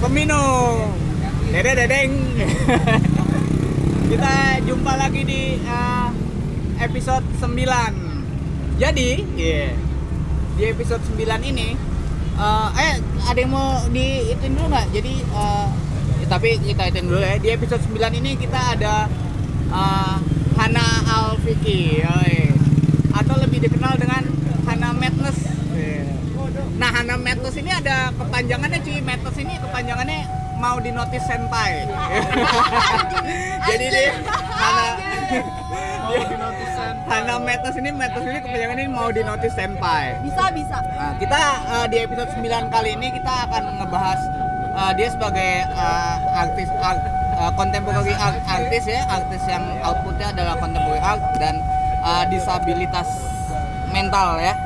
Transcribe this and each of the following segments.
Oke, peminum. Dede dedeng. Kita jumpa lagi di uh, episode 9. Jadi, iya. Di episode 9 ini uh, eh ada yang mau diitin dulu nggak? Jadi uh, ya, tapi kita itin dulu ya. Di episode 9 ini kita ada uh, Hana Alfiki, yoi. atau lebih dikenal dengan Hana Madness. Nah, Hana Madness ini ada kepanjangannya cuy. Madness ini kepanjangannya mau di notice senpai. Jadi dia Hana Hana Madness ini Madness ini kepanjangannya mau di notice senpai. Bisa, bisa. Nah, kita uh, di episode 9 kali ini kita akan ngebahas uh, dia sebagai uh, artis art, uh, art artis ya, artis yang outputnya adalah contemporary art dan uh, disabilitas mental ya.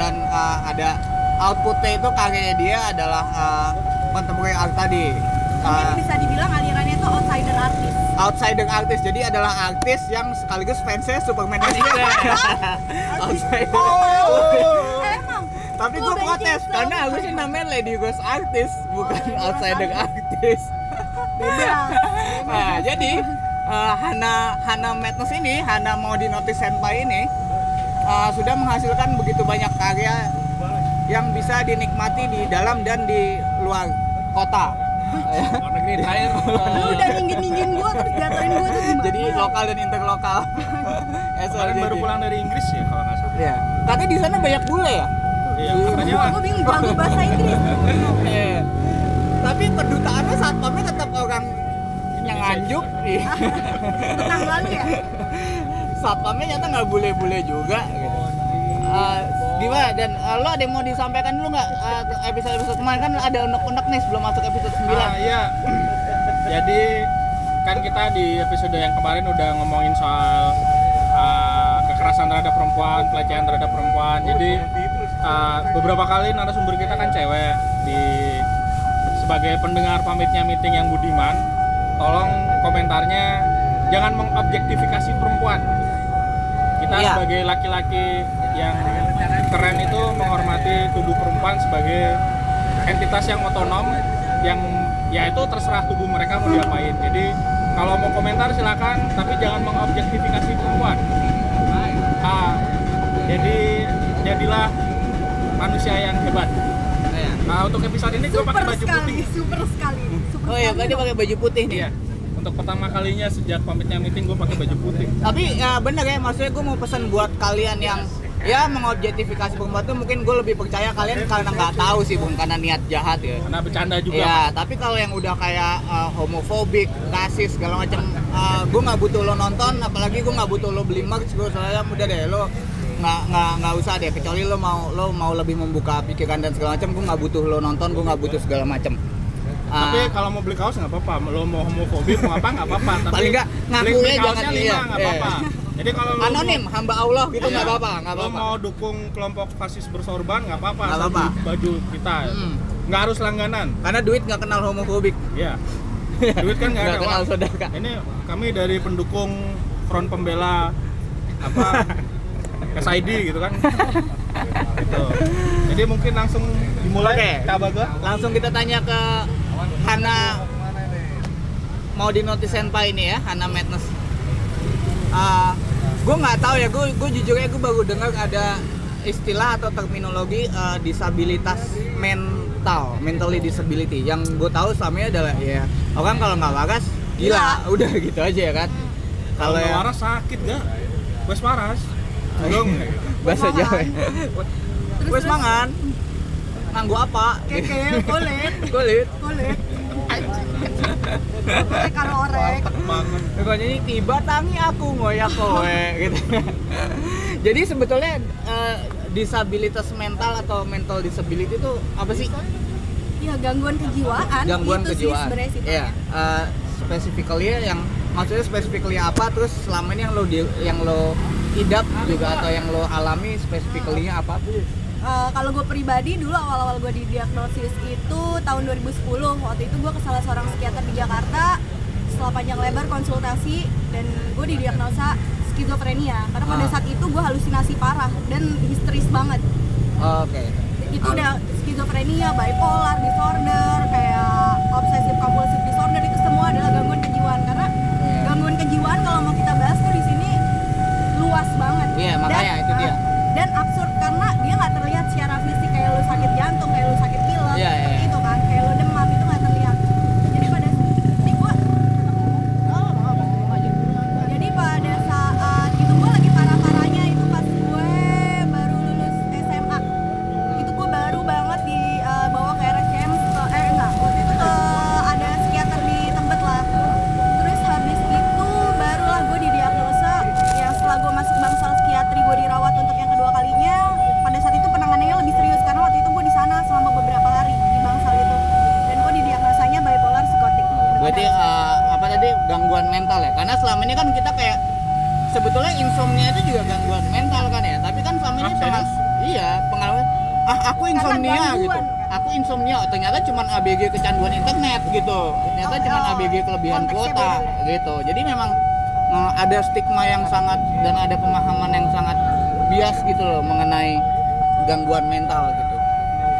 Dan uh, ada outputnya itu karyanya dia adalah uh, contemporary art tadi. Mungkin Uh, bisa dibilang alirannya itu outsider artis. outsider artis jadi adalah artis yang sekaligus fansnya Superman juga outsider Oh. Emang. tapi gue protes karena harusnya namanya Lady Ghost artis bukan Lady Ghost outsider artis. artis Beda. nah jadi uh, Hana Hana Madness ini Hana mau di notice senpai ini uh, sudah menghasilkan begitu banyak karya yang bisa dinikmati di dalam dan di luar kota luar negeri terakhir Lu udah ninggin-ninggin gua terus jatuhin gua tuh gimana? jadi lokal dan interlokal Eh, kemarin baru pulang dari Inggris ya kalau nggak salah Iya. Katanya di sana banyak bule ya? iya katanya lah Gua bingung jago bahasa Inggris. Iya. Tapi kedutaannya satpamnya tetap orang yang nganjuk. Iya. Tenang lalu ya. satpamnya nyata nggak bule-bule juga. Gitu. Eh, gimana? Dan eh, lo ada yang mau disampaikan dulu nggak eh, ke episode-episode kemarin? Kan ada unek-unek nih sebelum masuk episode 9 ah, iya. Jadi kan kita di episode yang kemarin udah ngomongin soal ah, kekerasan terhadap perempuan pelecehan terhadap perempuan. Jadi ah, beberapa kali narasumber kita kan cewek di sebagai pendengar pamitnya meeting yang budiman tolong komentarnya jangan mengobjektifikasi perempuan. Kita Iya. sebagai laki-laki yang keren itu menghormati tubuh perempuan sebagai entitas yang otonom yang ya itu terserah tubuh mereka mau diapain jadi kalau mau komentar silakan tapi jangan mengobjektifikasi perempuan ah, jadi jadilah manusia yang hebat nah untuk episode ini gue pakai baju sekali, putih super sekali. Super Oh iya, dong. pakai baju putih nih. iya untuk pertama kalinya sejak pamitnya meeting gue pakai baju putih Tapi ya bener ya, maksudnya gue mau pesan buat kalian yang ya mengobjektifikasi perempuan tuh mungkin gue lebih percaya kalian karena nggak tahu sih bukan karena niat jahat ya. karena bercanda juga Iya, tapi kalau yang udah kayak uh, homofobik, rasis segala macam, uh, gue nggak butuh lo nonton, apalagi gue nggak butuh lo beli merch, gue soalnya udah deh lo nggak nggak nggak usah deh, kecuali lo mau lo mau lebih membuka pikiran dan segala macam, gue nggak butuh lo nonton, gue nggak butuh segala macam. Uh, tapi kalau mau beli kaos nggak apa-apa lo mau homofobik mau apa nggak apa-apa tapi Paling nggak ngakunya jangan lima iya, nggak iya. apa-apa jadi kalau anonim, hamba Allah gitu Iya. nggak apa-apa, nggak apa-apa. mau dukung kelompok fasis bersorban nggak apa-apa Nggak apa-apa. baju kita Mm. nggak harus langganan Karena duit nggak kenal homofobik. Iya. duit kan nggak ada kenal saudara. ini kami dari pendukung front pembela apa SID gitu kan gitu jadi mungkin langsung dimulai Baga Langsung kita tanya ke Hana mau di notice senpai ini ya, Hana Madness. Gue nggak tahu ya, gue gue jujur ya gue baru dengar ada istilah atau terminologi eh, disabilitas mental, mentally disability. Yang gue tahu ini adalah ya orang kalau nggak waras gila, udah gitu aja ya kan. kalau Kalau yang waras sakit gak wes waras dong bahasa. Jawa. ya. Wes mangan. Nganggo apa? Keke, kulit, Kulit. kulit. Orek kalau orek. Pokoknya ini tiba tangi aku ngoyak kowe gitu. Jadi sebetulnya eh, disabilitas mental atau mental disability itu apa sih? Ya gangguan kejiwaan. Gangguan itu kejiwaan. Sih sebenarnya. Iya, eh, specifically yang maksudnya specifically apa terus selama ini yang lo di- yang lo idap juga atau yang lo alami specifically-nya apa? Eh, kalau gue pribadi dulu awal-awal gue didiagnosis itu tahun 2010 waktu itu gue ke salah seorang psikiater di Jakarta setelah panjang lebar konsultasi dan gue didiagnosa skizofrenia karena pada Ah. saat itu gue halusinasi parah dan histeris banget Oke. itu udah skizo skizofrenia, bipolar disorder, kayak obsessive compulsive disorder itu semua adalah gangguan kejiwaan karena Iya. gangguan kejiwaan kalau mau kita bahas tuh di sini luas banget. Iya, makanya itu dia. Dan absurd karena dia nggak terlihat secara fisik kayak lu sakit jantung, kayak lu sakit pilek, Iya, seperti iya. Gangguan mental ya? Karena selama ini kan kita kayak sebetulnya insomnia itu juga gangguan mental kan ya. Tapi kan selama ini Ah, pengal- serius? iya pengalaman ah aku insomnia gangguan, gitu. kan? Aku insomnia oh, ternyata cuman ABG kecanduan internet gitu. Ternyata Oh, cuman oh, ABG kelebihan kuota beda-beda. gitu. Jadi memang eh, ada stigma yang sangat dan ada pemahaman yang sangat bias gitu loh mengenai gangguan mental gitu.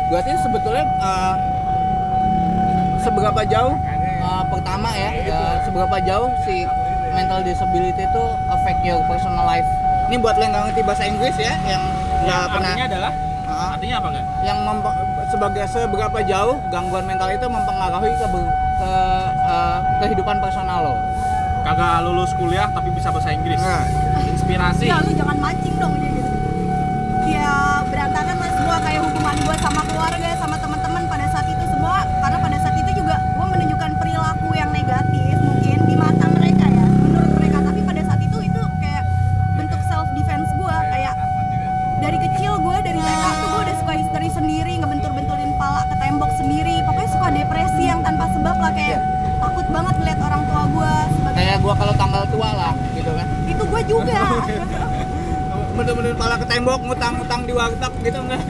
Berarti sebetulnya eh, seberapa jauh uh, pertama ya uh, seberapa jauh si mental disability itu affect your personal life? Ini buat lo yang nggak ngerti bahasa Inggris ya yang nggak pernah artinya adalah? Uh, artinya apa enggak yang mempe- sebagai seberapa jauh gangguan mental itu mempengaruhi ke, ke uh, kehidupan personal lo? Kagak lulus kuliah tapi bisa bahasa Inggris. Nah. inspirasi. Ya lu jangan mancing dong gitu. Ya berantakan lah semua kayak hubungan gue sama keluarga, sama teman-teman sebab lah kayak takut banget ngeliat orang tua gue sebagai kayak gua kalau tanggal tua lah gitu kan. Itu gue juga. Bener-bener pala ke tembok ngutang-ngutang di warteg gitu enggak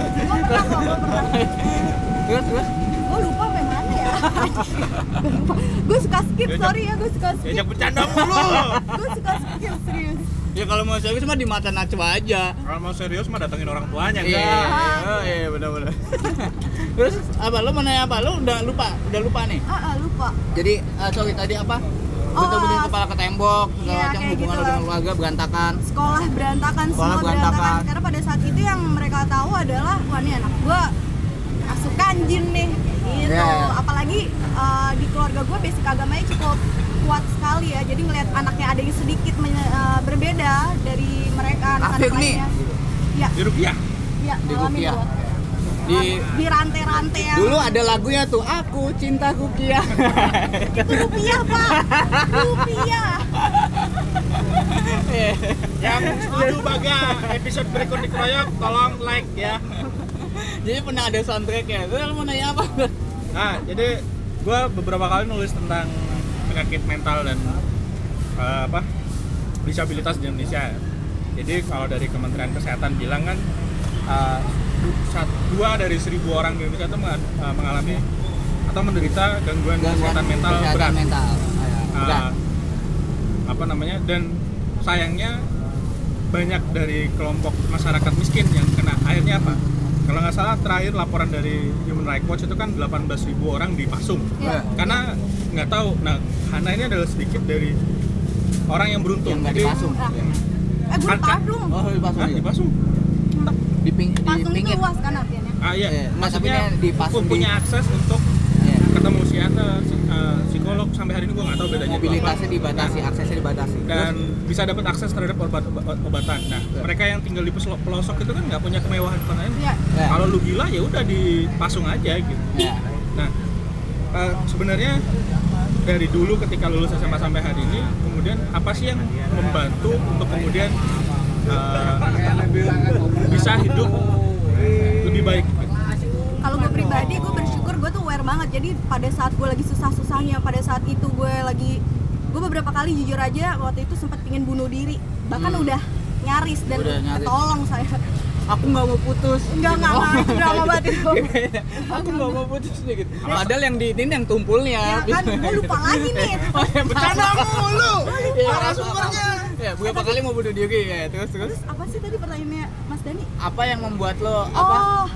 gue pernah kok gue pernah. Terus terus? Gue lupa sampai mana ya. Gue suka skip sorry ya gue suka skip. diajak bercanda mulu. Gue suka skip serius ya kalau mau serius mah di mata Najwa aja kalau mau serius mah datengin orang tuanya Iya, enggak iya, iya, benar-benar. Terus apa? Lo mau nanya apa? Lo udah lupa, udah lupa nih. ah, ah, lupa Jadi eh, sorry tadi apa? Oh, Betul-betul ah, kepala ke tembok, segala iya, macam kayak hubungan gitu dengan keluarga berantakan. sekolah berantakan Sekolah semua berantakan. berantakan. karena pada saat itu yang mereka tahu adalah wah nih anak gue asuh kanjin nih gitu Iya, iya. apalagi eh, di keluarga gue basic agamanya cukup kuat sekali ya jadi ngelihat anaknya ada yang sedikit men- eh, berbeda dari mereka anak-anak Afif nih. lainnya ya di rupiah ya Di rupiah. Di di rantai-rantai yang dulu ada lagunya tuh aku cinta Kukia. itu rupiah pak rupiah yang setuju baga episode berikut dikeroyok tolong like ya Jadi pernah ada soundtrack ya. Terus mau nanya apa? nah jadi gue beberapa kali nulis tentang penyakit mental dan eh, apa disabilitas di Indonesia jadi kalau dari Kementerian Kesehatan bilang kan sat- dua dari seribu orang di Indonesia itu eh, mengalami atau menderita gangguan, kesehatan mental kesehatan berat mental. Ya, Uh, berat. apa namanya dan sayangnya banyak dari kelompok masyarakat miskin yang kena akhirnya apa kalau nggak salah terakhir laporan dari Human Rights Watch itu kan 18.000 orang dipasung Iya. karena nggak tahu nah Hana ini adalah sedikit dari orang yang beruntung Yang Jadi- dipasung. Ah. Ya. eh gue Kan- kan- pasung Oh, dipasung. Hah, juga? dipasung Di ping di pasung itu pinggir. luas kan artinya ah iya tapi maksudnya di- punya akses untuk Iya. ketemu psikiater si- eh, psikolog sampai hari ini gua nggak tahu bedanya itu apa. Mobilitasnya dibatasi, aksesnya dibatasi. dan bisa dapat akses terhadap obat obat- obatan. Nah, Betul. mereka yang tinggal di pelosok pelosok itu kan nggak punya kemewahan lain. Iya. Ya. Kalau lu gila ya udah dipasung aja gitu. Ya. Nah, eh, sebenarnya dari dulu ketika lulus SMA sampai hari ini, kemudian apa sih yang membantu untuk kemudian eh, bisa hidup lebih baik? kalau gue pribadi gue bersyukur gue tuh aware banget jadi pada saat gue lagi susah-susahnya pada saat itu gue lagi gue beberapa kali jujur aja waktu itu sempat pingin bunuh diri bahkan Hmm. udah nyaris dan Udah nyaris. tolong saya Aku nggak mau putus. enggak enggak enggak itu drama banget itu aku nggak mau putus nih gitu. Padahal yang di ini yang tumpulnya. ya kan gue lupa lagi nih Oh, ya, Bercanda mulu. Iya, Narasumbernya. Ya, beberapa kali mau bunuh diri ya. Terus terus terus apa sih tadi pertanyaannya Mas Dani apa yang membuat lo apa? oh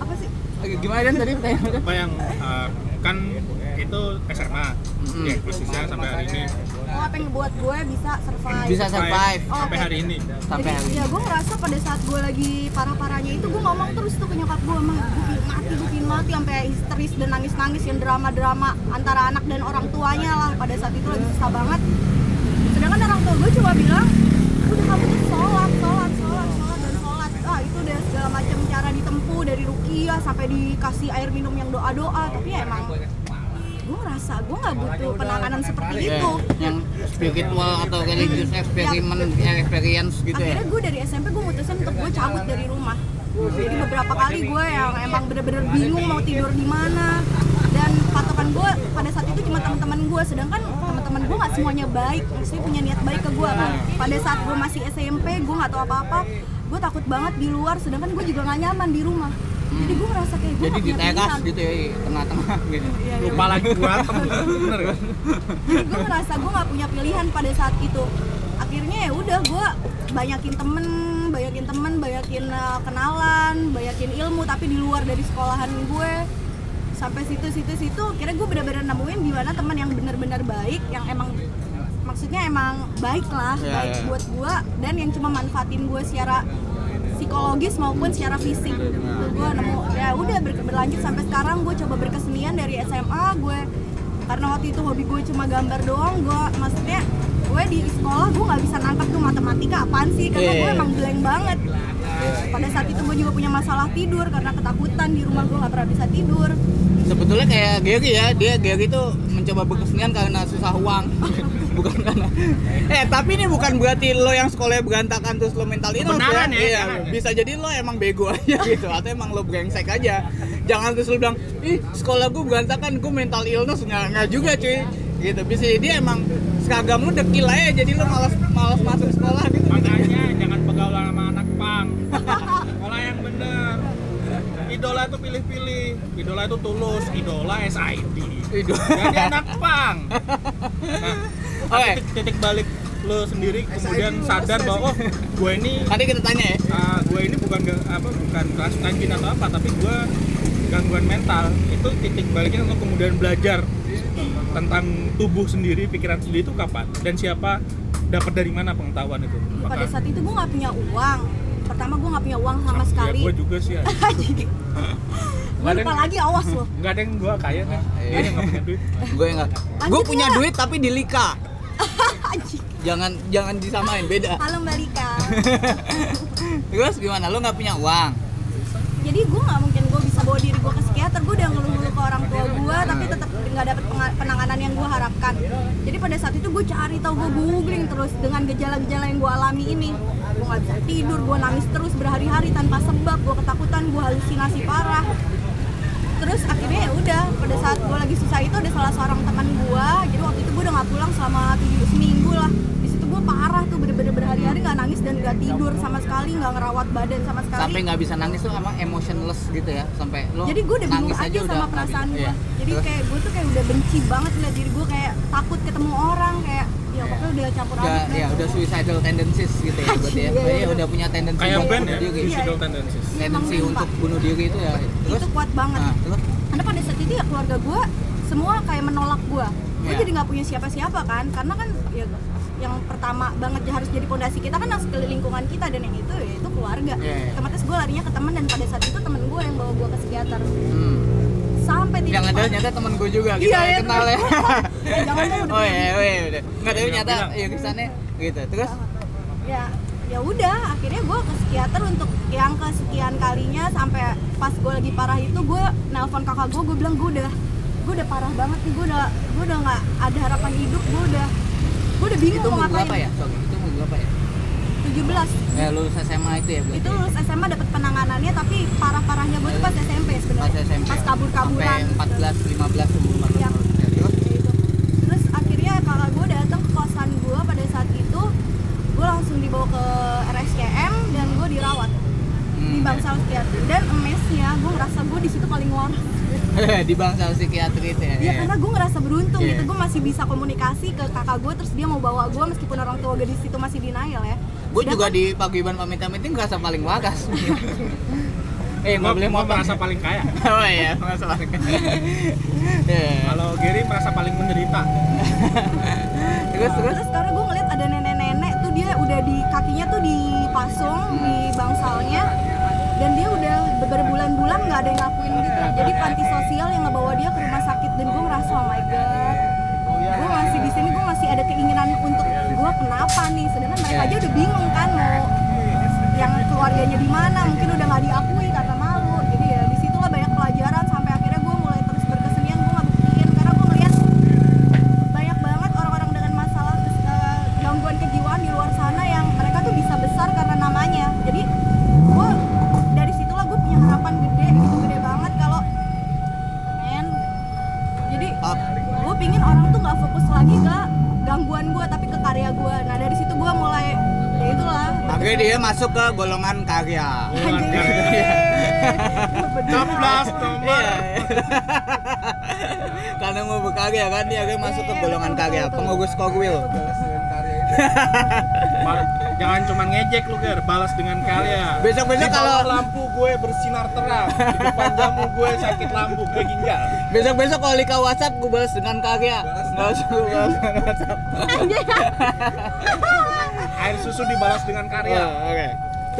apa sih Gimana kan tadi pertanyaan apa yang uh, kan itu SMA Mm-mm. ya khususnya sampai hari ini oh apa yang ngebuat gue bisa survive Bisa survive. Oh, sampai oke. hari ini sampai Jadi, hari ya ini? gue ngerasa pada saat gue lagi parah-parahnya itu gue ngomong terus tuh ke nyokap gue mah gue pingin mati gue pingin mati sampai histeris dan nangis-nangis yang drama-drama antara anak dan orang tuanya lah pada saat itu lagi susah banget sedangkan orang tua gue cuma bilang udah kamu tuh sholat sholat sholat sholat dan sholat ah itu udah segala macam cara ditempuh dari rukiah sampai dikasih air minum yang doa-doa tapi ya emang ngerasa gue nggak butuh penanganan seperti Ya, itu. yang spiritual atau religious experiment experience gitu ya. Akhirnya gue dari SMP gue mutusin untuk gue cabut dari rumah. Jadi beberapa kali gue yang emang bener-bener bingung mau tidur di mana. Dan patokan gue pada saat itu cuma teman-teman gue sedangkan teman-teman gue nggak semuanya baik. Maksudnya punya niat baik ke gue kan pada saat gue masih SMP gue nggak tahu apa-apa gue takut banget di luar sedangkan gue juga nggak nyaman di rumah jadi gue ngerasa kayak gue jadi di pilihan. gitu ya di tengah-tengah gitu Iya, iya. lupa lagi berantem bener kan Jadi gue ngerasa gue nggak punya pilihan pada saat itu akhirnya ya udah gue banyakin temen banyakin temen banyakin uh, kenalan banyakin ilmu tapi di luar dari sekolahan gue sampai situ situ situ kira gue benar-benar nemuin di mana teman yang benar-benar baik yang emang maksudnya emang baik lah Iya, baik iya. buat gue dan yang cuma manfaatin gue secara psikologis maupun secara fisik gue nemu ya udah ber- berlanjut sampai sekarang gue coba berkesenian dari SMA gue karena waktu itu hobi gue cuma gambar doang gue maksudnya gue di sekolah gue nggak bisa nangkep tuh matematika apaan sih karena gue Iya. emang blank banget pada saat itu gue juga punya masalah tidur karena ketakutan di rumah gue nggak pernah bisa tidur. Sebetulnya kayak Gary ya dia Gary itu mencoba berkesenian karena susah uang. Bukan karena eh tapi ini bukan berarti lo yang sekolahnya berantakan terus lo mental illness Kebenaran ya, iya, ya. bisa jadi lo emang bego aja gitu atau emang lo brengsek aja. Jangan terus lo bilang ih sekolah gue berantakan gue mental illness. Nggak nggak juga cuy. Gitu bisa jadi emang seragam lo dekil aja jadi lo malas malas masuk sekolah gitu idola itu pilih-pilih. Idola itu tulus. Idola SID Idola. jadi anak pang. Nah Oke. titik, titik balik lo sendiri kemudian sadar bahwa oh gue ini nanti kita tanya ya. Ah, gue ini bukan apa bukan kerasukan jin atau apa tapi gue gangguan mental. Itu titik baliknya untuk kemudian belajar tentang tubuh sendiri pikiran sendiri itu kapan dan siapa dapat dari mana pengetahuan itu. Pada saat itu gue nggak punya uang pertama gue nggak punya uang sama sekali. gue juga sih ya. gue lupa lagi awas loh nggak ada yang gue kaya kan? Dia yang nggak punya duit. Gue gue punya duit tapi di Lika Anjing. jangan jangan disamain beda. Halo mbak Lika. Terus gimana? Lo nggak punya uang? Jadi gue nggak mungkin gue bisa bawa diri gue ke psikiater. Gue udah ngeluh-ngeluh ke orang tua gue tapi tetap nggak penga- penanganan yang gue harapkan. Jadi pada saat itu gue cari tahu gue googling terus dengan gejala-gejala yang gue alami ini. Gue nggak bisa tidur gue nangis terus berhari-hari tanpa sebab gue ketakutan gue halusinasi parah. Terus akhirnya ya udah pada saat gue lagi susah itu ada salah seorang teman gue jadi waktu itu gue udah nggak pulang selama tujuh seminggu lah berhari-hari nggak nangis dan nggak tidur sama sekali nggak ngerawat badan sama sekali. Sampai nggak bisa nangis tuh emang emotionless gitu ya sampai lo jadi gue udah bingung nangis aja, sama perasaan gue Iya. jadi Terus? kayak gue tuh kayak udah benci banget liat diri gue kayak takut ketemu orang kayak ya pokoknya udah campur udah aduk ya deh. udah suicidal tendencies gitu ya berarti ya. Iya, iya, Iya, udah punya tendensi kayak band ya suicidal tendencies. Iya, tendensi untuk bunuh diri itu ya. Terus? itu kuat banget. Nah, karena pada saat itu ya keluarga gue semua kayak menolak gue gue Iya. jadi nggak punya siapa-siapa kan karena kan ya yang pertama banget harus jadi pondasi kita kan harus ke lingkungan kita dan yang itu ya itu keluarga. Iya, iya. otomatis gue larinya ke teman dan pada saat itu temen gue yang bawa gue ke psikiater. Hmm. sampai titik yang ada nyata temen gue juga kita Iya, iya, kenal ya. Eh, jangan dong, udah. Oh iya iya udah. Nggak tahu Bilang, nyata ya kesannya gitu. Terus? Ya ya udah akhirnya gue ke psikiater untuk yang kesekian kalinya sampai pas gue lagi parah itu gue nelpon kakak gue gue bilang gue udah gue udah parah banget nih gue udah gue udah nggak ada harapan hidup gue udah gue udah bingung itu mau ngapain. ya sorry itu umur berapa ya? 17 ya lulus SMA itu ya itu lulus SMA dapat penanganannya tapi parah parahnya gue tuh pas SMP pas sebenarnya SMP pas kabur kaburan sampai 14 15 umur 14 Iya. Ya, terus? Terus akhirnya kakak gue datang ke kosan gue pada saat itu gue langsung dibawa ke RSCM dan gue dirawat di Hmm. bangsal psikiatri dan emesnya gue ngerasa gue di situ paling waras di bangsa psikiatri itu ya Iya karena gue ngerasa beruntung Iya. gitu gue masih bisa komunikasi ke kakak gue terus dia mau bawa gue meskipun orang tua gue di situ masih denial ya gue juga Sedangkan- di paguyuban pamit-pamit ini ngerasa paling waras Eh, nggak Gua- boleh motong. merasa paling kaya. oh iya merasa paling Iya. Kalau Gary merasa paling menderita. terus terus terus karena gue ngeliat ada nenek-nenek tuh dia udah di kakinya tuh dipasung di bangsalnya dan dia udah berbulan-bulan nggak ada yang ngakuin gitu. Jadi panti sosial yang ngebawa dia ke rumah sakit dan gue ngerasa oh my god. Gue masih di sini gue masih ada keinginan untuk gue kenapa nih? Sedangkan mereka aja udah bingung kan mau yang keluarganya di mana mungkin udah nggak diakui golongan karya Anjir. Coblos nomor. Iya. Karena mau berkarya kan dia akhirnya masuk ke golongan karya, pengurus Kogwil. Jangan cuma ngejek lu Ger, balas dengan karya. Besok-besok kalau lampu gue bersinar terang, di depan jamu gue sakit lambung, gue ginjal. besok-besok kalau Lika WhatsApp gue balas dengan karya. Enggak usah gue balas dengan WhatsApp. Air susu dibalas dengan Ya, karya. oke.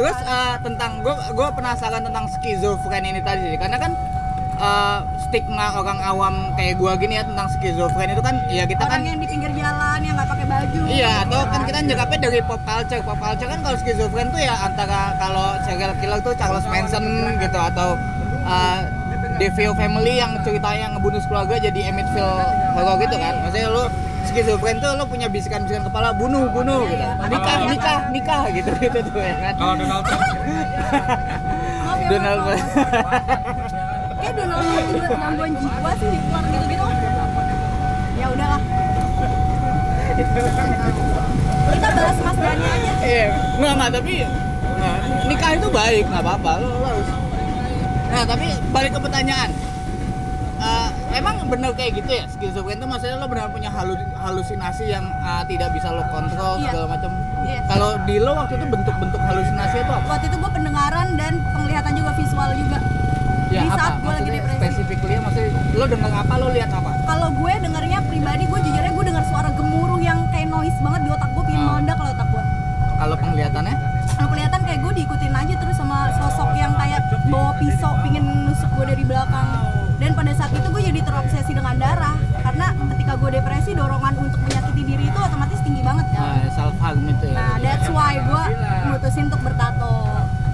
Terus eh, tentang gue gue penasaran tentang skizofren ini tadi karena kan eh, stigma orang awam kayak gua gini ya tentang skizofren itu kan ya kita kan orang yang di pinggir jalan yang nggak pakai baju Iya, atau kan kita nyekapnya dari pop culture. Pop culture kan kalau skizofren tuh ya antara kalau serial killer tuh Charles Manson gitu atau uh, Devil Family yang ceritanya ngebunuh keluarga jadi Amityville horror gitu kan. Maksudnya lu skizofren tuh lu punya bisikan-bisikan kepala bunuh bunuh gitu. Nikah nikah nikah gitu gitu tuh ya kan. Kalau Donald Trump. Ya, Donald maaf, maaf. kayak Donald Trump juga gangguan jiwa sih keluar gitu-gitu ya udahlah. Kita bahas Mas Dani aja. Iya, nggak nggak tapi nah, nikah itu baik nggak apa-apa. Lo, lo harus. Nah tapi balik ke pertanyaan, emang bener kayak gitu ya skizofren itu maksudnya lo benar punya halu- halusinasi yang eh, tidak bisa lo kontrol Iya. segala macam. Iya. Kalau di lo waktu itu bentuk-bentuk halusinasi itu apa? waktu itu gue pendengaran dan penglihatan juga visual juga Ya di saat gue lagi depresi spesifiknya maksudnya lo dengar apa lo lihat apa? kalau gue dengarnya pribadi gue jujurnya gue dengar suara gemuruh yang kayak noise banget di otak gue pingin Oh. meledak kalau otak gue Kalau penglihatannya? kalau kelihatan kayak gue diikutin aja terus sama sosok yang kayak bawa pisau pingin nusuk gue dari belakang dan pada saat itu gue jadi terobsesi dengan darah karena ketika gue depresi dorongan untuk menyakiti diri itu otomatis tinggi banget kan Nah, self harm itu ya. nah that's why gue mutusin untuk bertato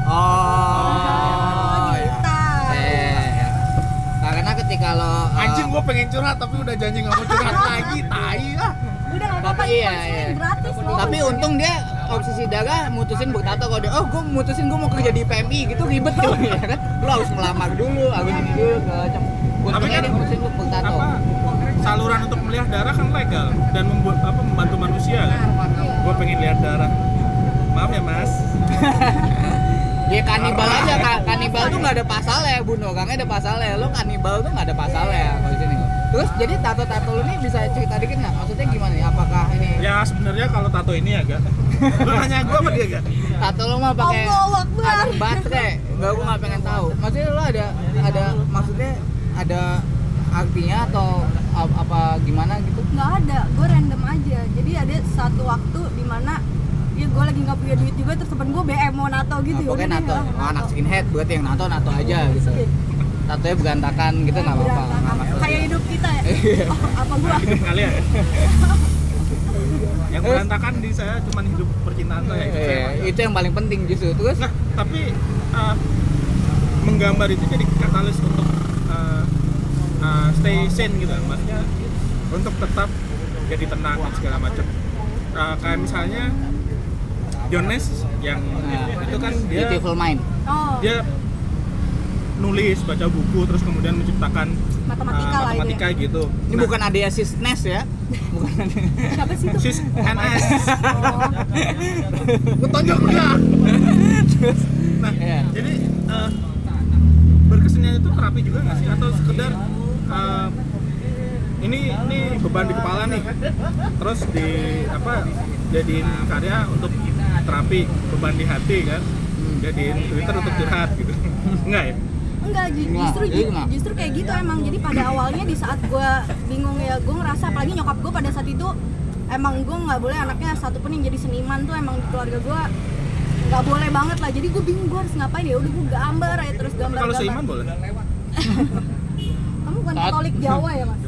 Oh, ya. gitu Eh, karena ketika lo eh, anjing gua pengen curhat tapi udah janji nggak mau curhat lagi, tai ah. udah gak apa-apa iya, iya. gratis loh Tapi untung dia obsesi darah mutusin bertato kalau dia oh gue mutusin gue mau kerja di PMI gitu ribet tuh ya kan lo harus melamar dulu harus ini dulu macam Tapi kan apa saluran untuk melihat darah kan legal dan membuat apa membantu manusia. Kan. Gua pengen lihat darah. Maaf ya Mas. dia kanibal aja Ka- kanibal tuh nggak ada pasalnya bunuh orangnya ada pasalnya. Lo kanibal tuh nggak ada pasalnya kalau di sini. Terus jadi tato tato lu ini bisa cerita dikit nggak? Maksudnya gimana nih? Apakah ini Ya sebenarnya kalau tato ini agak. Lu nanya gua apa dia gak? tato lu mah pakai baterai. Nggak gue nggak pengen tahu. Maksudnya lo ada ada maksudnya ada artinya atau apa gimana gitu? Nggak ada gue random aja. Jadi ada satu waktu di mana ya gue lagi nggak punya duit juga terus temen gue BM mau nato gitu. Nah, pokoknya Yaudah nato. deh, oh, anak skinhead berarti yang nato nato aja gitu. tatonya berantakan gitu nggak apa-apa kayak hidup kita ya? Iya. oh, apa gua? Hidup kalian. yang berantakan di saya cuma hidup percintaan saya. itu saya. Iya, itu yang paling penting justru terus? Nah, tapi uh, menggambar itu jadi katalis untuk uh, uh, stay sane gitu, maksudnya untuk tetap jadi tenang dan segala macam. Uh, kayak misalnya Jones yang Nah, itu kan dia beautiful mind oh dia nulis baca buku terus kemudian menciptakan Matematika uh, lah itu matematika gitu. ini Nah, bukan Adea Sisnes ya bukan siapa sih itu sis NS. oh, tonjok dia. Nah, Iya. jadi eh, berkesenian itu terapi juga nggak sih atau sekedar eh, ini ini beban di kepala nih, terus di apa jadiin karya untuk terapi beban di hati kan? Jadiin Twitter untuk curhat gitu. Enggak ya? Enggak ju- Enggak, justru jadi enggak. justru kayak gitu emang. Jadi pada awalnya di saat gue bingung ya gue ngerasa apalagi nyokap gue pada saat itu emang gue nggak boleh anaknya satu pun yang jadi seniman tuh emang di keluarga gue nggak boleh banget lah. Jadi gue bingung gue harus ngapain? Ya udah gue gambar aja terus gambar kalau seiman boleh kamu bukan Saat- Katolik Jawa ya mas?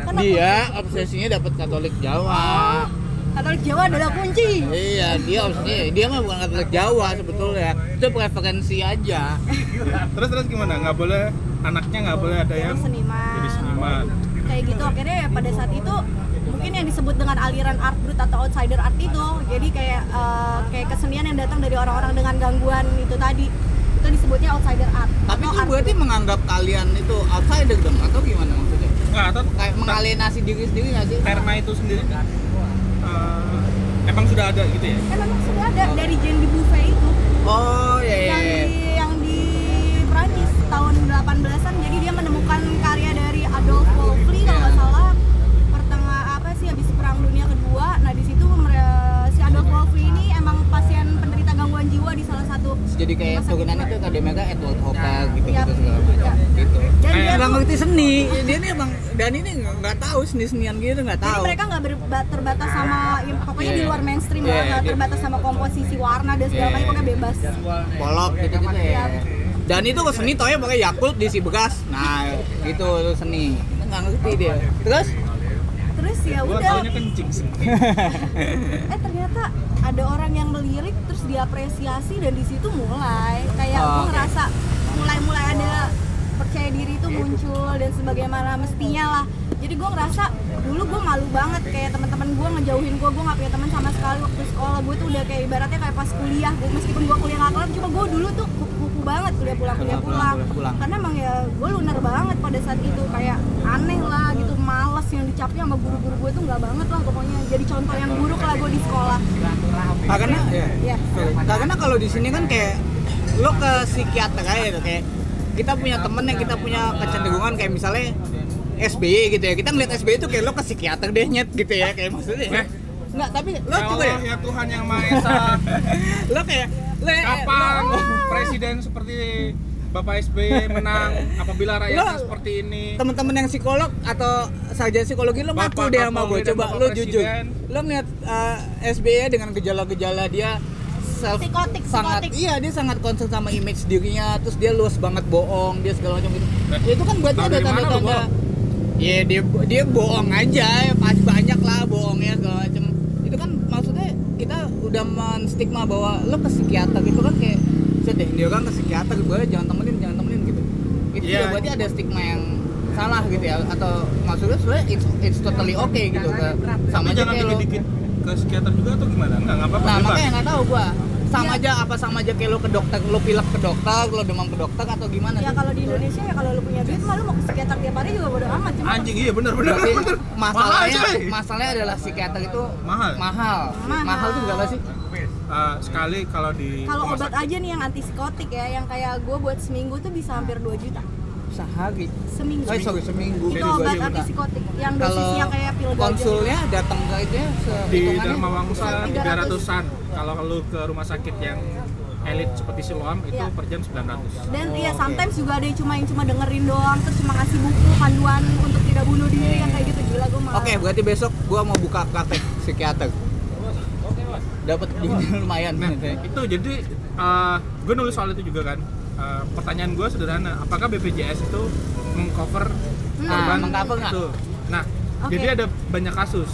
Kan Dia obsesinya dapat Katolik Jawa. Oh, Katolik Jawa adalah kunci. Iya, dia obsesinya dia mah bukan Katolik Jawa sebetulnya. Itu preferensi aja. terus terus gimana? Nggak boleh anaknya nggak boleh ada yang jadi seniman. jadi seniman. Kayak gitu akhirnya ya pada saat itu mungkin yang disebut dengan aliran art brut atau outsider art itu. Jadi kayak eh, kayak kesenian yang datang dari orang-orang dengan gangguan itu tadi disebutnya outsider art Tapi itu art berarti menganggap kalian itu outsider dong atau gimana maksudnya? nggak atau Kayak mengalienasi diri sendiri nggak sih? terma itu sendiri eh, emang sudah ada gitu ya eh memang sudah ada dari Jean de Buffet itu Oh iya iya. yang iya. di yang di Prancis tahun 18-an jadi dia menemukan karya dari Adolf Wolfli kalau nggak salah pertengah apa sih habis perang dunia kedua nah di situ mere- si Adolf Wolfli ini emang pasien penderita gangguan jiwa Jadi kayak jiwa. itu akademika Edward Hopper gitu Iya. gitu segala macam. Iya. Gitu. dan Eh, dia Nggak ngerti seni, dia nih emang dan ini nggak tahu seni senian gitu nggak jadi tahu. mereka nggak terbatas sama ya, pokoknya Iya, di luar mainstream lah nggak iya. terbatas sama komposisi warna dan segala macam pokoknya bebas Polok gitu gitu ya. Dan itu ke seni tohnya pakai Yakult di si bekas. Nah, itu seni. Nggak ngerti dia. Terus terus ya gua udah. taunya kencing sih. Eh ternyata ada orang yang melirik terus diapresiasi dan di situ mulai. Kayak Oh, gue oke. ngerasa mulai-mulai ada percaya diri itu muncul dan sebagaimana mestinya lah. Jadi gue ngerasa dulu gue malu banget kayak teman-teman gue ngejauhin gue gue nggak punya teman sama sekali waktu sekolah. Gue tuh udah kayak ibaratnya kayak pas kuliah gue meskipun gue kuliah nggak kelar cuma gue dulu tuh banget kuliah pulang kuliah Pulang, pulang, pulang, pulang. karena emang ya gue lunar banget pada saat itu kayak aneh lah gitu males yang dicapnya sama guru-guru gue tuh nggak banget lah pokoknya jadi contoh yang buruk lah gue di sekolah Ah, karena ya. ya Nah, karena kalau di sini kan kayak lo ke psikiater aja tuh kayak kita punya temen yang kita punya kecenderungan kayak misalnya SBY gitu ya kita ngeliat SBY itu kayak lo ke psikiater deh nyet gitu ya kayak maksudnya ya. Eh. Enggak, tapi lo ya coba ya Allah ya. Tuhan yang Maha Esa. Lo kayak lo kapan lo- presiden seperti Bapak SBY menang? Apabila rakyatnya Lo- seperti ini? teman-teman yang psikolog atau sarjana psikologi lo ngaku deh sama gue coba Bapak lo jujur. Lo ngeliat uh, SBY dengan gejala-gejala dia self Psikotik, sangat psikotik. iya dia sangat concern sama image dirinya terus dia luas banget bohong dia segala macam gitu. Eh, ya itu kan berarti tahu ada tanda-tanda. bohong? ya dia dia bohong aja ya pas banyak lah bohongnya segala macam itu kan maksudnya kita udah menstigma bahwa lo ke psikiater gitu kan kayak sedih dia orang ke psikiater gue jangan temenin jangan temenin gitu. Itu Iya. juga berarti ada stigma yang salah gitu ya atau maksudnya sebenarnya it's, it's totally okay gitu ke sama aja jangan kayak lo. ke psikiater juga atau gimana? Enggak enggak apa-apa nah makanya nggak tahu gua sama Iya. aja apa sama aja kayak lo ke dokter lo pilek ke dokter lo demam ke dokter atau gimana ya kalau di Indonesia ya kalau lu punya duit mah lu mau ke psikiater tiap hari juga bodo amat cuma anjing iya bener bener Berarti bener masalahnya Mahal, coy. masalahnya adalah psikiater itu Mahal. mahal Mahal. mahal tuh berapa sih Eh, sekali kalau di kalau obat aja nih yang antipsikotik ya yang kayak gue buat seminggu tuh bisa hampir 2 juta sehari seminggu. Oh sorry seminggu. Itu obat antipsikotik yang kalau dosisnya kayak pil gajah konsulnya datang ke aja di sehitungannya. Dharma Wangsa 300. 300-an kalau lu ke rumah sakit yang elit seperti Siloam itu Iya. per jam 900 dan Oh, iya sometimes juga ada yang cuma yang cuma dengerin doang terus cuma ngasih buku panduan untuk tidak bunuh diri yang kayak gitu. Gila gue malah oke berarti besok gua mau buka praktek psikiater. Dapat duit lumayan Nah, itu jadi gue nulis soal itu juga kan. Eh, pertanyaan gue sederhana, apakah BPJS itu mengcover Hmm. korban Ah, mengcover itu? Nah, Oke. jadi ada banyak kasus.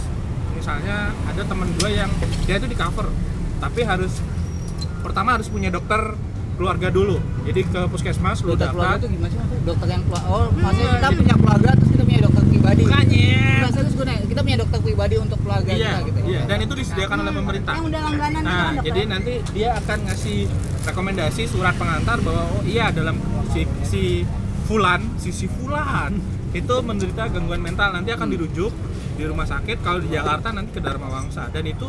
Misalnya ada teman gue yang dia itu di cover, tapi harus pertama harus punya dokter keluarga dulu. Jadi ke puskesmas lu dokter keluarga itu gimana sih dokter yang keluarga oh maksudnya kita jadi- punya keluarga terus kita punya dokter pribadi. Makanya. Enggak, serius gue nanya, kita punya dokter pribadi untuk keluarga Iya, kita gitu iya. Dan itu disediakan oleh pemerintah. yang udah langganan Nah, kan jadi nanti dia akan ngasih rekomendasi surat pengantar bahwa oh iya dalam si, si Fulan, si si Fulan itu menderita gangguan mental. Nanti akan dirujuk di rumah sakit. Kalau di Jakarta nanti ke Dharma Wangsa dan itu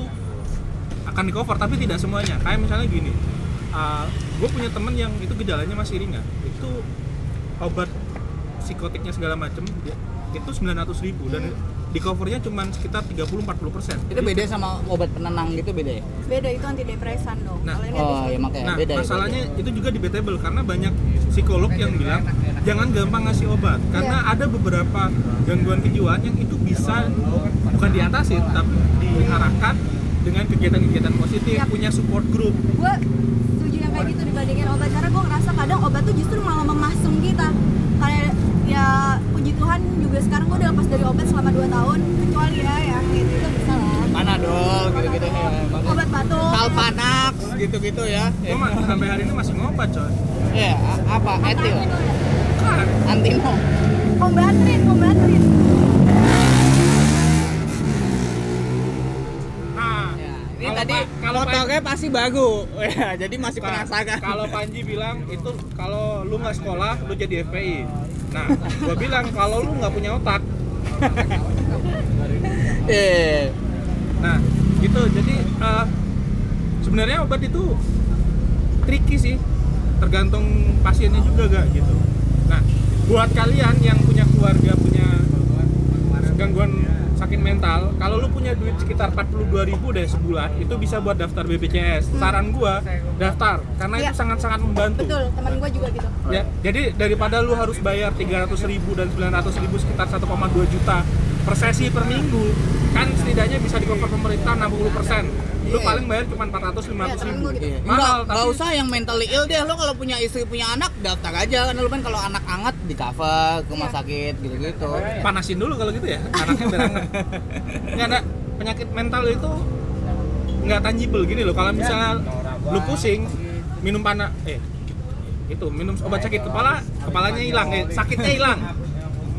akan di cover tapi tidak semuanya. Kayak misalnya gini gue punya temen yang itu gejalanya masih ringan. Itu obat psikotiknya segala macem dia- itu 900.000 ribu dan di di covernya cuma sekitar 30-40 persen Itu beda sama obat penenang gitu beda ya? beda itu antidepresan dong Nah. kalau ini Oh, anti- ya makanya Nah, beda. ya, masalahnya itu juga debatable karena banyak psikolog yang bilang jangan gampang ngasih obat karena Iya. ada beberapa gangguan kejiwaan yang itu bisa bukan diatasi tapi diarahkan dengan kegiatan-kegiatan positif, Yap. punya support group. gue setuju yang kayak gitu dibandingin obat karena gue ngerasa kadang obat tuh justru malah memasung kita kayak ya Tuhan juga sekarang gue udah lepas dari obat selama 2 tahun kecuali ya yang itu itu bisa lah Panadol gitu-gitu ya. Maksudnya obat batuk Kalpanax gitu-gitu ya. Gue mah sampai hari ini masih ngobat coy. Iya, apa? Etil. Kan, Antino. kombatrin kombatrin nah, Ya, ini kalau tadi kalau motornya pasti bagu. Ya, jadi masih Nah, penasaran. Kalau Panji bilang itu kalau lu nggak sekolah lu jadi FPI. Nah, gua bilang kalau lu nggak punya otak. Eh, Nah, gitu. Jadi eh, sebenarnya obat itu tricky sih, tergantung pasiennya juga gak gitu. Nah, buat kalian yang punya keluarga punya gangguan sakit mental, kalau lu punya duit sekitar 42.000 ribu deh sebulan, itu bisa buat daftar BPJS. Saran gua daftar karena itu Iya. sangat-sangat membantu. betul teman gue juga gitu Ya, jadi daripada lu harus bayar 300 ribu dan 900 ribu sekitar 1,2 juta per sesi per minggu, kan setidaknya bisa di cover pemerintah 60 persen. Lu Iya. paling bayar cuma 400 500 Iya, ribu. gua gitu. Iya. Mahal, Nggak, tapi nggak usah yang mentally ill deh lo kalau punya istri punya anak daftar aja kan lo kan kalau anak anget di cover ke rumah Iya. sakit gitu-gitu panasin dulu kalau gitu ya, anaknya biar hangat. Nggak ada penyakit mental itu nggak tangible gini loh. Kalau misalnya lu pusing, minum panas, eh itu minum obat sakit kepala, kepalanya hilang, eh sakitnya hilang.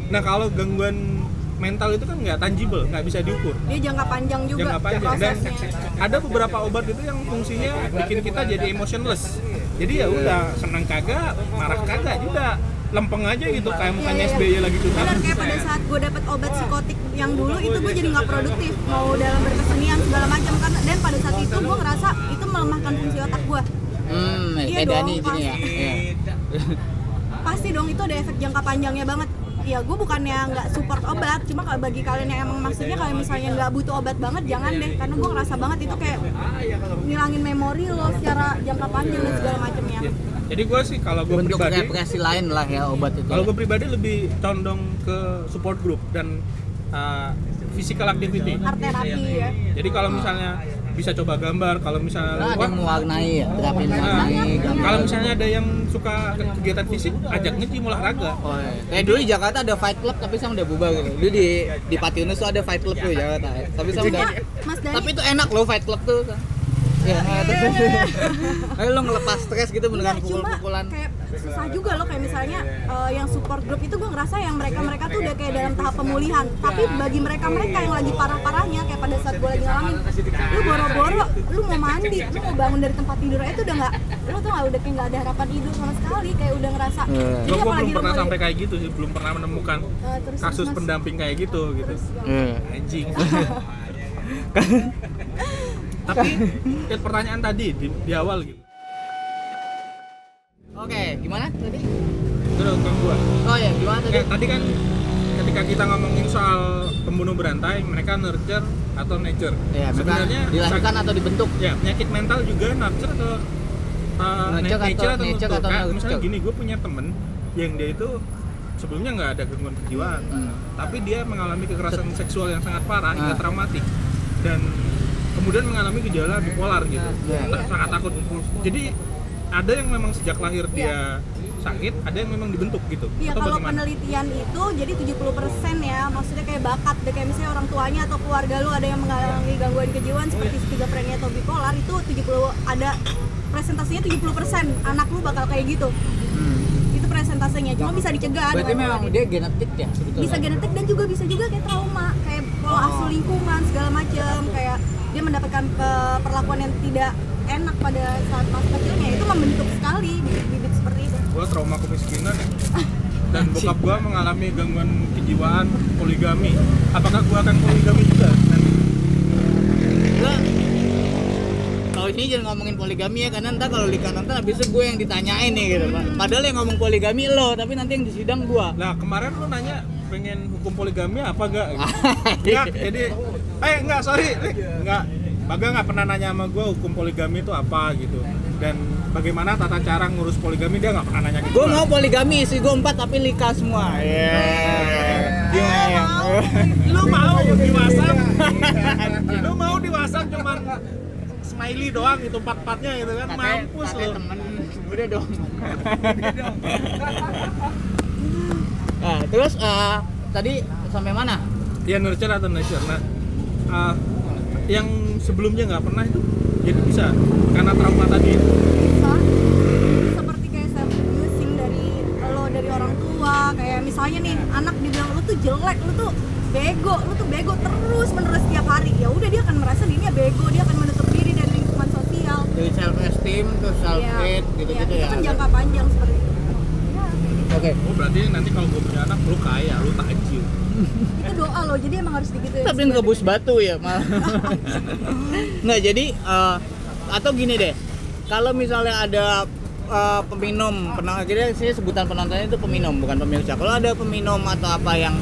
Nah kalau gangguan mental itu kan nggak tangible, nggak bisa diukur. dia jangka panjang juga jangka panjang. Dan prosesnya. ada beberapa obat itu yang fungsinya bikin kita jadi emotionless. Jadi ya udah senang kagak marah kagak juga. Lempeng aja gitu kayak mukanya Iya, iya, SBY iya. lagi curhat Benar kayak pada saat gue dapet obat psikotik yang dulu itu gue jadi nggak produktif. Mau dalam berkesenian segala macam karena dan pada saat itu gue ngerasa itu melemahkan fungsi otak gue hmm Iya dong, Dani gini ya. pasti. Iya. pasti dong itu ada efek jangka panjangnya banget ya gue bukannya nggak support obat cuma kalau bagi kalian yang emang maksudnya kalau misalnya nggak butuh obat banget jangan deh karena gue ngerasa banget itu kayak ngilangin memori lo secara jangka panjang dan segala macamnya. Ya, jadi gue sih kalau gue bentuk pribadi represi lain lah ya obat itu kalau gue pribadi lebih condong ke support group dan uh, physical activity. Art terapi ya. Jadi kalau misalnya bisa coba gambar kalau misalnya Nah, ada mewarnai ya terapi Nah, mewarnai gambar. kalau misalnya ada yang suka ke- kegiatan fisik, ajak nge-gym olahraga. Oh, iya. Kayak dulu di Jakarta ada fight club tapi sekarang udah bubar gitu. Dulu di di Patiunus tuh ada fight club tuh di Jakarta. Tapi sekarang udah Dani Tapi itu enak loh fight club tuh. Ya, terus. Ayo lo ngelepas stres gitu beneran pukul-pukulan. kayak susah juga loh kayak misalnya eh, yang support group itu gue ngerasa yang mereka mereka tuh udah kayak dalam tahap pemulihan tapi bagi mereka mereka yang lagi parah parahnya kayak pada saat gue lagi ngalamin lu boro-boro lu mau mandi lu mau bangun dari tempat tidur tuh udah nggak lu tuh nggak udah kayak nggak ada harapan hidup sama sekali kayak udah ngerasa. Jadi Gue belum pernah sampai kayak gitu sih, belum pernah menemukan Eh, terus, kasus Mas. pendamping kayak gitu gitu. Iya. Anjing. Tapi ya, pertanyaan tadi di, di awal gitu. Oke, gimana tadi? Terus ke gua. Oh ya, gimana tadi? Ya, tadi kan ketika kita ngomongin soal pembunuh berantai, mereka nurture atau nature. Ya, Sebenarnya dilahirkan atau dibentuk? ya penyakit mental juga nurture atau uh, Nurture nature, atau- nature atau nurture? misalnya gini, gue punya temen yang dia itu sebelumnya nggak ada gangguan kejiwaan, Hmm. tapi dia mengalami kekerasan seksual yang sangat parah hingga Ah. traumatik dan kemudian mengalami gejala bipolar gitu, Iya. Tak- sangat takut. Jadi ada yang memang sejak lahir dia sakit, ada yang memang dibentuk gitu. Iya kalau bagaimana? penelitian itu jadi 70% ya maksudnya kayak bakat deh kayak misalnya orang tuanya atau keluarga lu ada yang mengalami gangguan kejiwaan seperti skizofrenia atau bipolar itu 70 ada presentasinya 70% anak lu bakal kayak gitu. Hmm. Itu presentasenya cuma bisa dicegah Berarti dengan memang dia genetik ya sebetulnya. bisa genetik dan juga bisa juga kayak trauma kayak pola asuh lingkungan segala macam kayak dia mendapatkan eh, perlakuan yang tidak enak pada saat masa kecilnya itu membentuk sekali bibit-bibit seperti itu gue trauma kemiskinan ya. dan bokap gue mengalami gangguan kejiwaan poligami apakah gue akan poligami juga nanti Lo kalau ini jangan ngomongin poligami ya karena ntar kalau di kanan ntar habis itu gue yang ditanyain nih gitu Pak. Padahal yang ngomong poligami lo, tapi nanti yang di sidang gua. nah kemarin lu nanya pengen hukum poligami apa enggak? Gitu. Enggak, jadi eh enggak sorry, enggak. Baga nggak pernah nanya sama gue hukum poligami itu apa gitu. Dan bagaimana tata cara ngurus poligami dia nggak pernah nanya ke gue mau poligami istri gue empat tapi nikah semua. Iya. Gimana? lu mau di WhatsApp lu mau di WhatsApp cuman smiley doang itu empat empatnya gitu kan? Katanya- mampus lu. temen. Udah dong. Nah terus eh, tadi sampai mana? Ya nurture atau nurture nah uh, yang sebelumnya nggak pernah itu jadi bisa. Karena trauma tadi. Itu bisa. Seperti kayak self abusing dari lo dari orang tua kayak misalnya nih anak dibilang lu tuh jelek lu tuh bego lu tuh bego terus menerus setiap hari. Ya udah dia akan merasa dirinya bego dia akan menutup diri dari lingkungan sosial. Dari self esteem ke self Iya, hate gitu iya, gitu itu ya. kan jangka panjang seperti itu. Ya gitu. oke. Oh berarti nanti kalau gue punya anak lu kaya lu tajir itu doa lo jadi emang harus digituin tapi ngebus batu ya malah nggak jadi eh, atau gini deh. Kalau misalnya ada eh, peminum pernah akhirnya sih sebutan penontonnya itu peminum bukan pemirsa kalau ada peminum atau apa yang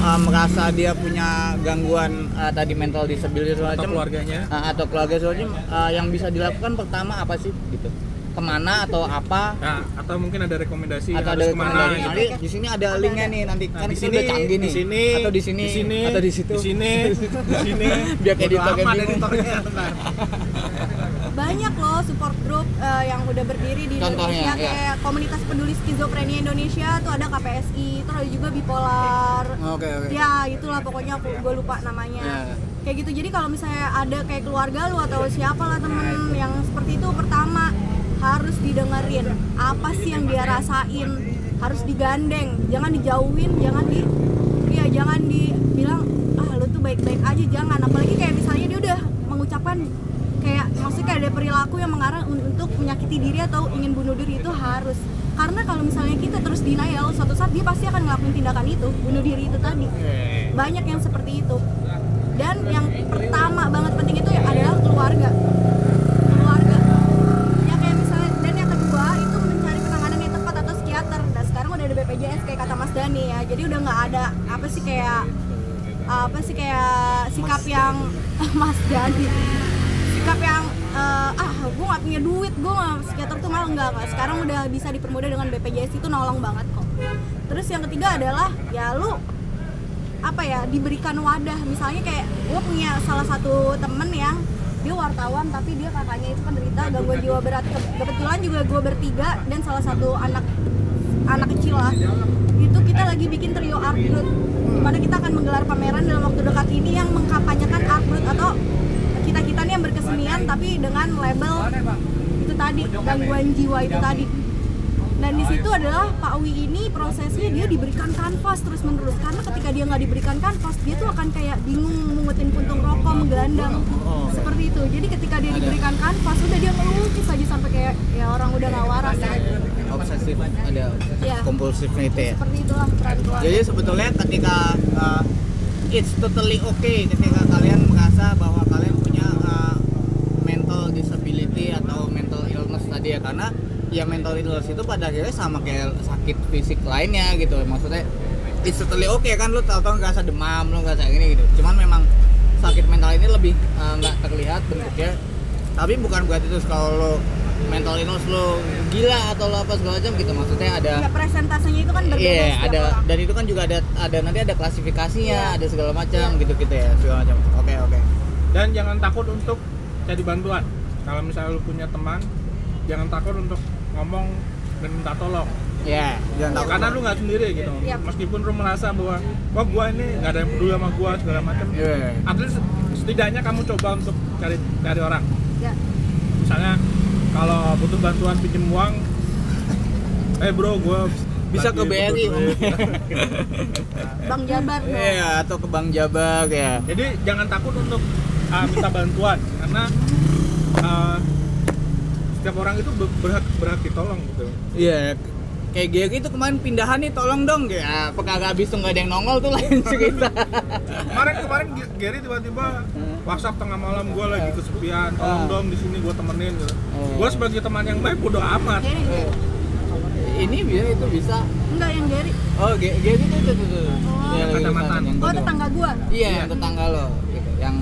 eh, merasa dia punya gangguan eh, tadi mental disability segala atau macam keluarganya. eh, atau keluarga macam eh, yang bisa dilakukan pertama apa sih? Gitu ke mana atau apa? Nah atau mungkin ada rekomendasi atau harus ada ke mana ke mana gitu. nanti di sini ada linknya nih nanti Nah, kan di sini, udah canggih nih. di sini, atau di sini, di sini, atau di situ. di sini, di sini. Biar kayak editornya, bentar. banyak loh support group eh, yang udah berdiri di Contohnya, Indonesia ya. kayak komunitas peduli skizofrenia Indonesia tuh ada KPSI terus ada juga bipolar. Oke oke. Ya itulah pokoknya aku gue lupa namanya. Ya. kayak gitu jadi kalau misalnya ada kayak keluarga lu atau siapa lah temen yang seperti itu pertama harus didengerin. Apa sih yang dia rasain? Harus digandeng. Jangan dijauhin jangan di ya jangan dibilang ah lu tuh baik-baik aja. Jangan. Apalagi kayak misalnya dia udah mengucapkan kayak maksudnya kayak ada perilaku yang mengarah un- untuk menyakiti diri atau ingin bunuh diri itu harus. Karena kalau misalnya kita terus denial suatu saat dia pasti akan ngelakuin tindakan itu bunuh diri itu tadi. Banyak yang seperti itu. Dan yang pertama banget penting itu adalah keluarga keluarga Jadi udah nggak ada apa sih kayak apa sih kayak sikap yang Mas Dani sikap yang eh, ah gue nggak punya duit gue nggak psikiater tuh malah enggak enggak sekarang udah bisa dipermudah dengan BPJS itu nolong banget kok. Terus yang ketiga adalah ya lu apa ya diberikan wadah. Misalnya kayak gue punya salah satu temen yang dia wartawan tapi dia kakaknya itu penderita gangguan jiwa berat. Ke- kebetulan juga gue bertiga dan salah satu anak anak kecil lah. Itu kita lagi bikin trio art group di mana kita akan menggelar pameran dalam waktu dekat ini yang mengkampanyekan art group atau kita kita nih yang berkesenian tapi dengan label itu tadi gangguan jiwa itu tadi. Dan di situ adalah Pak Wi ini prosesnya dia diberikan kanvas terus menerus karena ketika dia nggak diberikan kanvas dia tuh akan kayak bingung mengutin puntung rokok menggelandang. Seperti itu. Jadi ketika dia diberikan kanvas udah dia melukis aja sampai kayak ya orang udah nggak waras obsesif ada Iya. kompulsif itu ya? Seperti itulah peran keluarga jadi sebetulnya ketika uh, it's totally okay ketika kalian merasa bahwa kalian punya uh, mental disability atau mental illness tadi ya karena ya mental illness itu pada akhirnya sama kayak sakit fisik lainnya gitu. Maksudnya it's totally okay kan lu tahu-tahu ngerasa demam lu ngerasa gini gitu. Cuman memang sakit mental ini lebih uh, nggak terlihat bentuknya. Tapi bukan berarti terus kalau lo mental illness lo gila atau lo apa segala macam gitu maksudnya ada ya presentasenya itu kan berbeda Iya, setiap ada orang. dan itu kan juga ada ada nanti ada klasifikasinya, Iya. ada segala macam Iya. gitu-gitu ya, segala macam. Oke, oke. dan jangan takut untuk cari bantuan kalau misalnya lu punya teman jangan takut untuk ngomong dan minta tolong Ya, jangan takut. karena lu nggak sendiri gitu Iya. meskipun lu merasa bahwa wah gua ini nggak ada yang peduli sama gua segala macam Iya. at least setidaknya kamu coba untuk cari cari orang ya misalnya kalau butuh bantuan pinjem uang eh bro gua Bisa ke BRI. Bang Jabar no. Iya, atau ke Bank Jabak ya. jadi jangan takut untuk uh, minta bantuan karena uh, setiap orang itu ber- berhak berhak ditolong gitu Iya. Kayak Gary itu kemarin pindahan nih tolong dong ya. Apa kagak habis tuh nggak ada yang nongol tuh lain cerita. kemarin kemarin Gary tiba-tiba WhatsApp tengah malam gue lagi kesepian tolong Ah. dong di sini gue temenin gitu. Oh. gue sebagai teman yang baik udah amat Ini, ini bisa itu bisa enggak yang Gary oh Gary itu tuh tuh tuh Oh. Yang oh tetangga gua iya yang tetangga lo gitu yang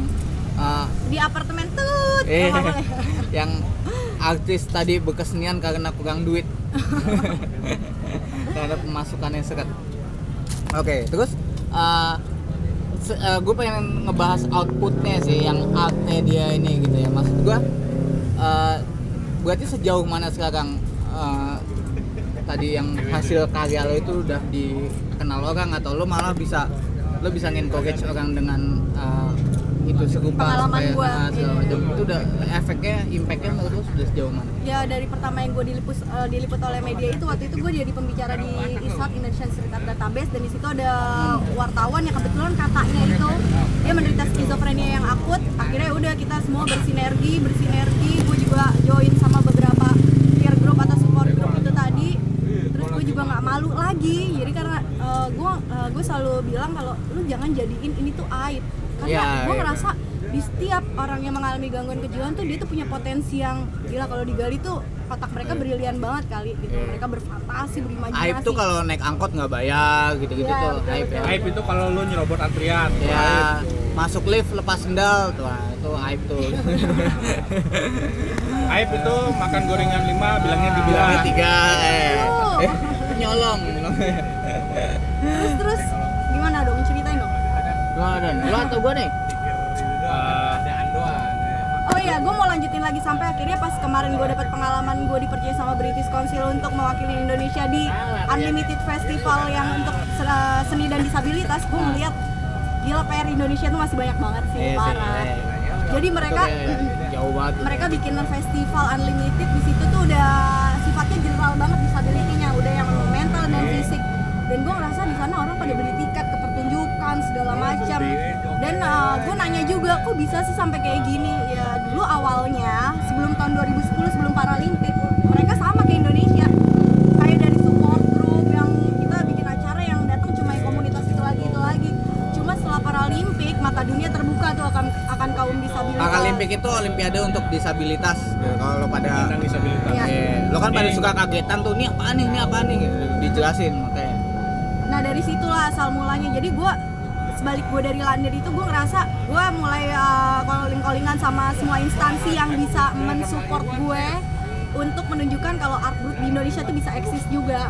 uh, di apartemen tut eh, Oh, boleh. yang artis tadi berkesenian karena kurang duit. Karena pemasukan yang seret oke terus uh, gue pengen ngebahas outputnya sih yang artnya dia ini gitu ya. Maksud gue uh, berarti sejauh mana sekarang uh, tadi yang hasil karya lo itu udah dikenal orang atau lo malah bisa lo bisa nge-encourage orang dengan uh, itu serupa Pengalaman segala iya. itu udah efeknya impactnya menurut lo sudah sejauh mana? Ya dari pertama yang gue diliput eh, diliput oleh media itu waktu itu gue jadi pembicara di ISAT Indonesian Art Database dan di situ ada wartawan yang kebetulan kakaknya itu dia menderita skizofrenia yang akut. Akhirnya ya udah kita semua bersinergi bersinergi. Gue juga join sama beberapa peer group atau support group itu tadi. Terus gue juga nggak malu lagi. Jadi karena gue eh, gue selalu bilang kalau lu jangan jadiin ini tuh aib karena Ya, gue ya. ngerasa di setiap orang yang mengalami gangguan kejiwaan tuh dia tuh punya potensi yang gila kalau digali tuh otak mereka brilian banget kali gitu Iya. mereka berfantasi berimajinasi Aib tuh kalau naik angkot nggak bayar gitu-gitu Iya, tuh betul, aib ya. betul. Aib itu kalau lu nyerobot antrian. Ya, masuk lift lepas sendal tuh, itu aib tuh. Aib itu makan gorengan 5 bilangnya tiga. Bilangnya tiga, eh, eh nyolong. terus terus gimana dong ceritain dong Gua dan lu atau gua nih? Eh, oh iya gue mau lanjutin lagi sampai akhirnya pas kemarin gue dapat pengalaman gue dipercaya sama British Council untuk mewakili Indonesia di Unlimited Festival yang untuk se- seni dan disabilitas. Gue melihat gila PR Indonesia tuh masih banyak banget sih Iya sih, parah. iya. jadi mereka jauh banget. mereka bikin festival unlimited di situ tuh udah sifatnya general banget disability-nya. Udah yang mental dan fisik. Dan gue ngerasa di sana orang pada beli pertunjukan segala macam dan gue nanya juga kok bisa sih sampai kayak gini ya dulu awalnya sebelum tahun 2010 sebelum Paralimpik mereka sama kayak Indonesia kayak dari support group yang kita bikin acara yang datang cuma komunitas itu lagi itu lagi cuma setelah Paralimpik mata dunia terbuka tuh akan akan kaum disabilitas Paralimpik itu olimpiade untuk disabilitas. Ya, kalau lo pada tentang disabilitas. Iya. Iya, lo kan pada suka kagetan tuh, ini apaan nih, ini apaan nih gitu. Dijelasin makanya. Nah dari situlah asal mulanya. Jadi gue sebalik gue dari Lander itu gue ngerasa gue mulai uh, calling-callingan sama semua instansi yang bisa mensupport gue untuk menunjukkan kalau art group di Indonesia tuh bisa eksis juga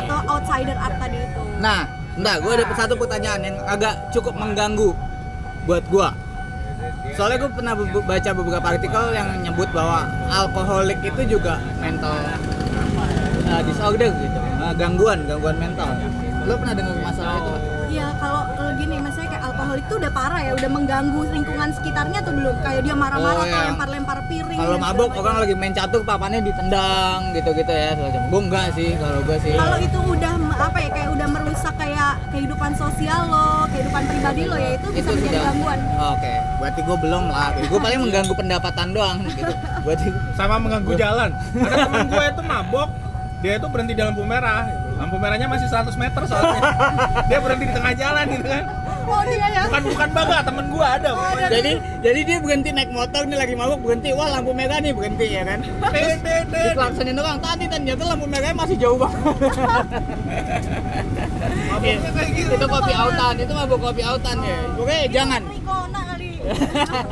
atau outsider art tadi itu. Nah, enggak, gue ada satu pertanyaan yang agak cukup mengganggu buat gue. Soalnya gue pernah baca beberapa artikel yang nyebut bahwa alkoholik itu juga mental uh, disorder gitu, uh, gangguan, gangguan mental. Lo pernah dengar masalah itu? Alkoholik tuh udah parah ya, udah mengganggu lingkungan sekitarnya tuh belum kayak dia marah-marah Oh, atau iya. lempar-lempar piring. Kalau mabuk orang lagi main catur papannya ditendang gitu-gitu ya semacam. Gue enggak sih kalau gue sih. kalau itu udah apa ya kayak udah merusak kayak kehidupan sosial lo, kehidupan pribadi lo ya itu bisa menjadi gangguan. Oke, berarti gue belum lah. Gue paling mengganggu pendapatan doang gitu. Berarti Sama mengganggu jalan. Ada teman gue itu mabok, dia itu berhenti di lampu merah. Lampu merahnya masih 100 meter soalnya. Dia berhenti di tengah jalan gitu kan. Oh dia ya. Bukan bukan baga, temen gue ada. Oh, ada. jadi jadi dia berhenti naik motor nih lagi mabuk berhenti wah lampu merah nih berhenti ya kan tet. dikelaksonin doang tadi ternyata lampu merahnya masih jauh banget Maboknya kayak gitu. itu kopi autan itu mabuk kopi autan ya pokoknya jangan Rikona kali.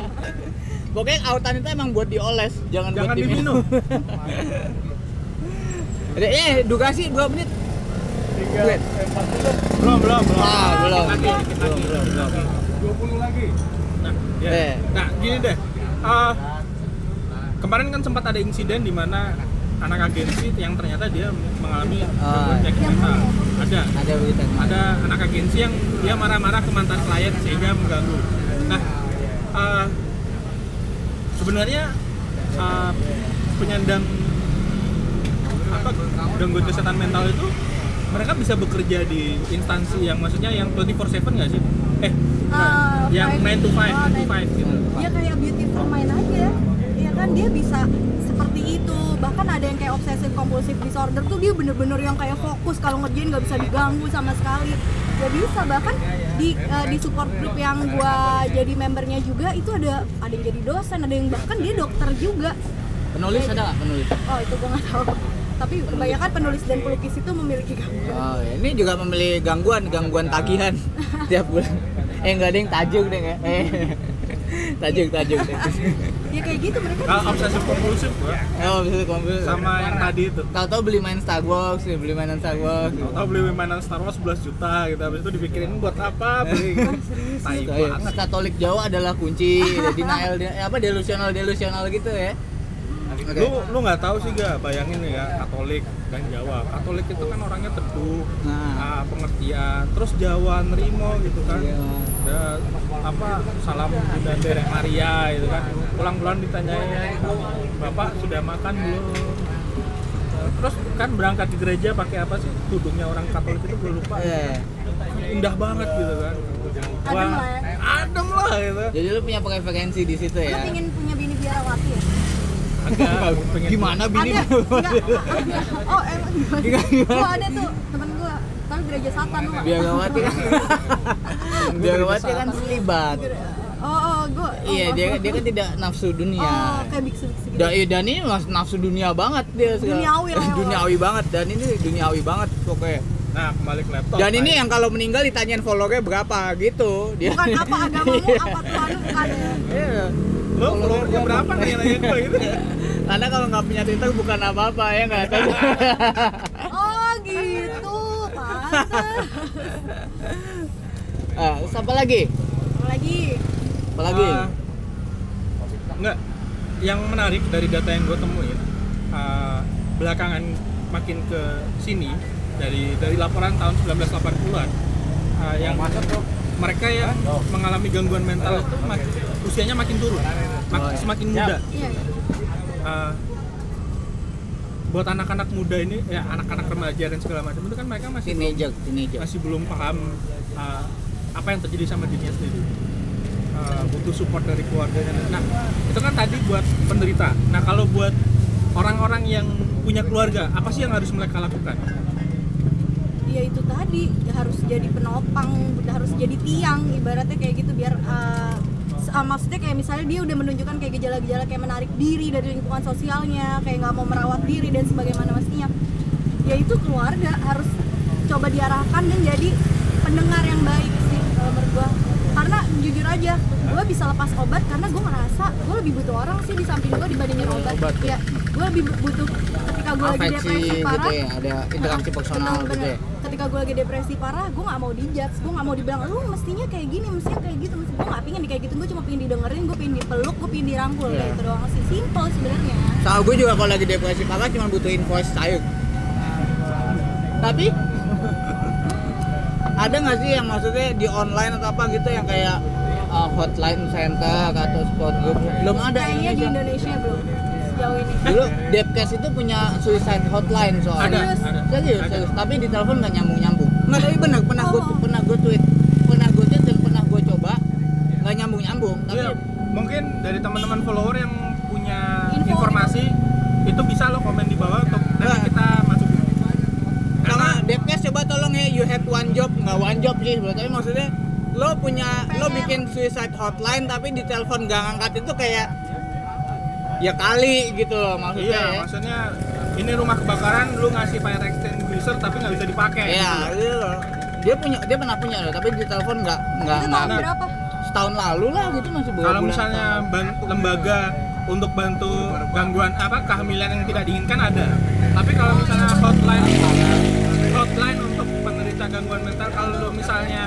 pokoknya autan itu emang buat dioles jangan, Jangan buat diminum. Ada- eh edukasi 2 menit Wait. belum, belum, belum. Ah, belum. Lagi. Belum, belum, belum. 20 lagi. Nah, ya. Eh. Nah, gini deh. Eh, kemarin kan sempat ada insiden di mana anak agensi yang ternyata dia mengalami Ah. gangguan penyakit mental. Ada. ada berita Ada anak agensi yang dia marah-marah ke mantan klien sehingga mengganggu. Nah, eh, sebenarnya eh, penyandang apa gangguan kesehatan mental itu mereka bisa bekerja di instansi yang maksudnya yang 24/7 nggak sih? Eh, Ah, yang five. 9 to 5, Oh, 9 to nine 5 gitu. Dia kayak beautiful mind aja. Iya kan dia bisa seperti itu. Bahkan ada yang kayak obsessive compulsive disorder tuh dia bener-bener yang kayak fokus kalau ngerjain nggak bisa diganggu sama sekali. Gak bisa bahkan di eh, di support group yang gua jadi membernya juga itu ada ada yang jadi dosen, ada yang bahkan dia dokter juga. penulis ada nggak penulis Oh itu gua nggak tahu. Tapi kebanyakan penulis dan pelukis itu memiliki gangguan Oh, ini juga memilih gangguan, gangguan tagihan tiap bulan. Eh enggak ada yang tajuk deh? Eh. tajuk, tajuk. ya kayak gitu mereka bisa obsesif kompulsif gua Oh, bisa kombil. sama yang tadi itu. Tahu-tahu beli main Star Wars, nih, beli mainan Star Wars. Tahu beli mainan Star Wars 11 juta gitu, habis itu dipikirin buat apa beli. Tai Kayak banget. Katolik Jawa adalah kunci, denial, de- apa delusional delusional gitu ya. Oke. Lu lu nggak tahu sih gak bayangin nih ya Katolik dan Jawa. Katolik itu kan orangnya teduh, Nah. ah, pengertian, terus Jawa nerimo gitu kan. Iya. Dan apa salam Bunda Derek Maria gitu kan. Pulang-pulang ditanyain, "Bapak sudah makan belum?" Terus kan berangkat di gereja pakai apa sih? Tudungnya orang Katolik itu gue lupa. Eh, Indah banget gitu kan. Adem lah ya. adem lah gitu. Jadi lu punya preferensi di situ ya? pengen punya bini biarawati ya Agak pengen Gimana bini? ada enggak oh emang Gimana, gimana? oh ada tuh temen gua tapi gereja satan lu nggak? Biar gawati kan. Biar gawati kan selibat. oh oh gua oh, Iya, oh, dia oh. dia kan tidak nafsu dunia. oh kayak biksu biksu gitu Da, iya, dan ini mas- nafsu dunia banget dia. Duniawi lah ya, duniawi banget dan ini duniawi banget pokoknya. Nah, kembali ke laptop. Dan ini yang kalau meninggal ditanyain followernya berapa gitu. Dia. bukan apa agamamu apa Tuhan lu bukan ya Iya. lo followernya berapa nanya-nanya gue gitu. Karena kalau nggak punya Twitter bukan apa-apa ya nggak tahu. oh gitu pantes ah, terus apa lagi? Apa lagi Apa lagi? Ah, enggak. Yang menarik dari data yang gue temuin ah, belakangan makin ke sini dari dari laporan tahun 1980-an ah, yang mereka yang mengalami gangguan mental itu mak- usianya makin turun, mak- Oh, iya. semakin muda. iya iya. Ah, buat anak-anak muda ini ya anak-anak remaja dan segala macam itu kan mereka masih belum- Teenager, teenager. masih belum paham uh, apa yang terjadi sama dirinya sendiri. Uh, butuh support dari keluarganya. Nah itu kan tadi buat penderita. Nah kalau buat orang-orang yang punya keluarga apa sih yang harus mereka lakukan ya itu tadi ya harus jadi penopang harus jadi tiang ibaratnya kayak gitu biar uh, uh, maksudnya kayak misalnya dia udah menunjukkan kayak gejala-gejala kayak menarik diri dari lingkungan sosialnya kayak nggak mau merawat diri dan sebagaimana mestinya. Ya itu keluarga harus coba diarahkan dan jadi pendengar yang baik sih kalau menurut karena jujur aja gue bisa lepas obat karena gue ngerasa gue lebih butuh orang sih di samping gue dibandingin obat, Obat. ya. Gue lebih butuh ketika gue lagi depresi gitu parah. ya, ada interaksi personal Betul, gitu ya. Ketika gue lagi depresi parah, gue nggak mau dijudge, gue nggak mau dibilang lu mestinya kayak gini, mestinya kayak gitu, mesti gue nggak pingin di kayak gitu, gue cuma pingin didengerin, gue pingin dipeluk, gue pingin dirangkul Iya. kayak itu doang sih, simple sebenarnya. Sama gue juga kalau lagi depresi parah cuma butuh invoice cair. Tapi ada nggak sih yang maksudnya di online atau apa gitu yang kayak uh, hotline center atau support group? Belum ada Kayaknya di Indonesia. Indonesia belum sejauh ini. Dulu Depkes itu punya suicide hotline soalnya. Ada, ada. Serius, Ada. serius. Tapi di telepon nggak nyambung nyambung. Nggak tapi benar pernah gue Oh. pernah gue tweet, pernah gue tweet dan pernah gue coba nggak nyambung nyambung. Tapi Iya, mungkin dari teman-teman follower yang punya Info informasi itu bisa lo komen di bawah untuk nanti Nah. kita masukin sama Depkes coba tolong ya you had one job nggak one job sih tapi maksudnya lo punya lo PR. bikin suicide hotline tapi di telepon gak ngangkat itu kayak ya kali gitu loh maksudnya iya ya. maksudnya ini rumah kebakaran lu ngasih fire extinguisher tapi nggak bisa dipakai Iya, gitu. Dia punya dia pernah punya loh, tapi di telepon nggak nggak nggak berapa? setahun lalu lah gitu masih kalau bulan. misalnya ban- lembaga untuk bantu gangguan apa kehamilan yang tidak diinginkan ada tapi kalau misalnya hotline hotline untuk penderita gangguan mental kalau lo misalnya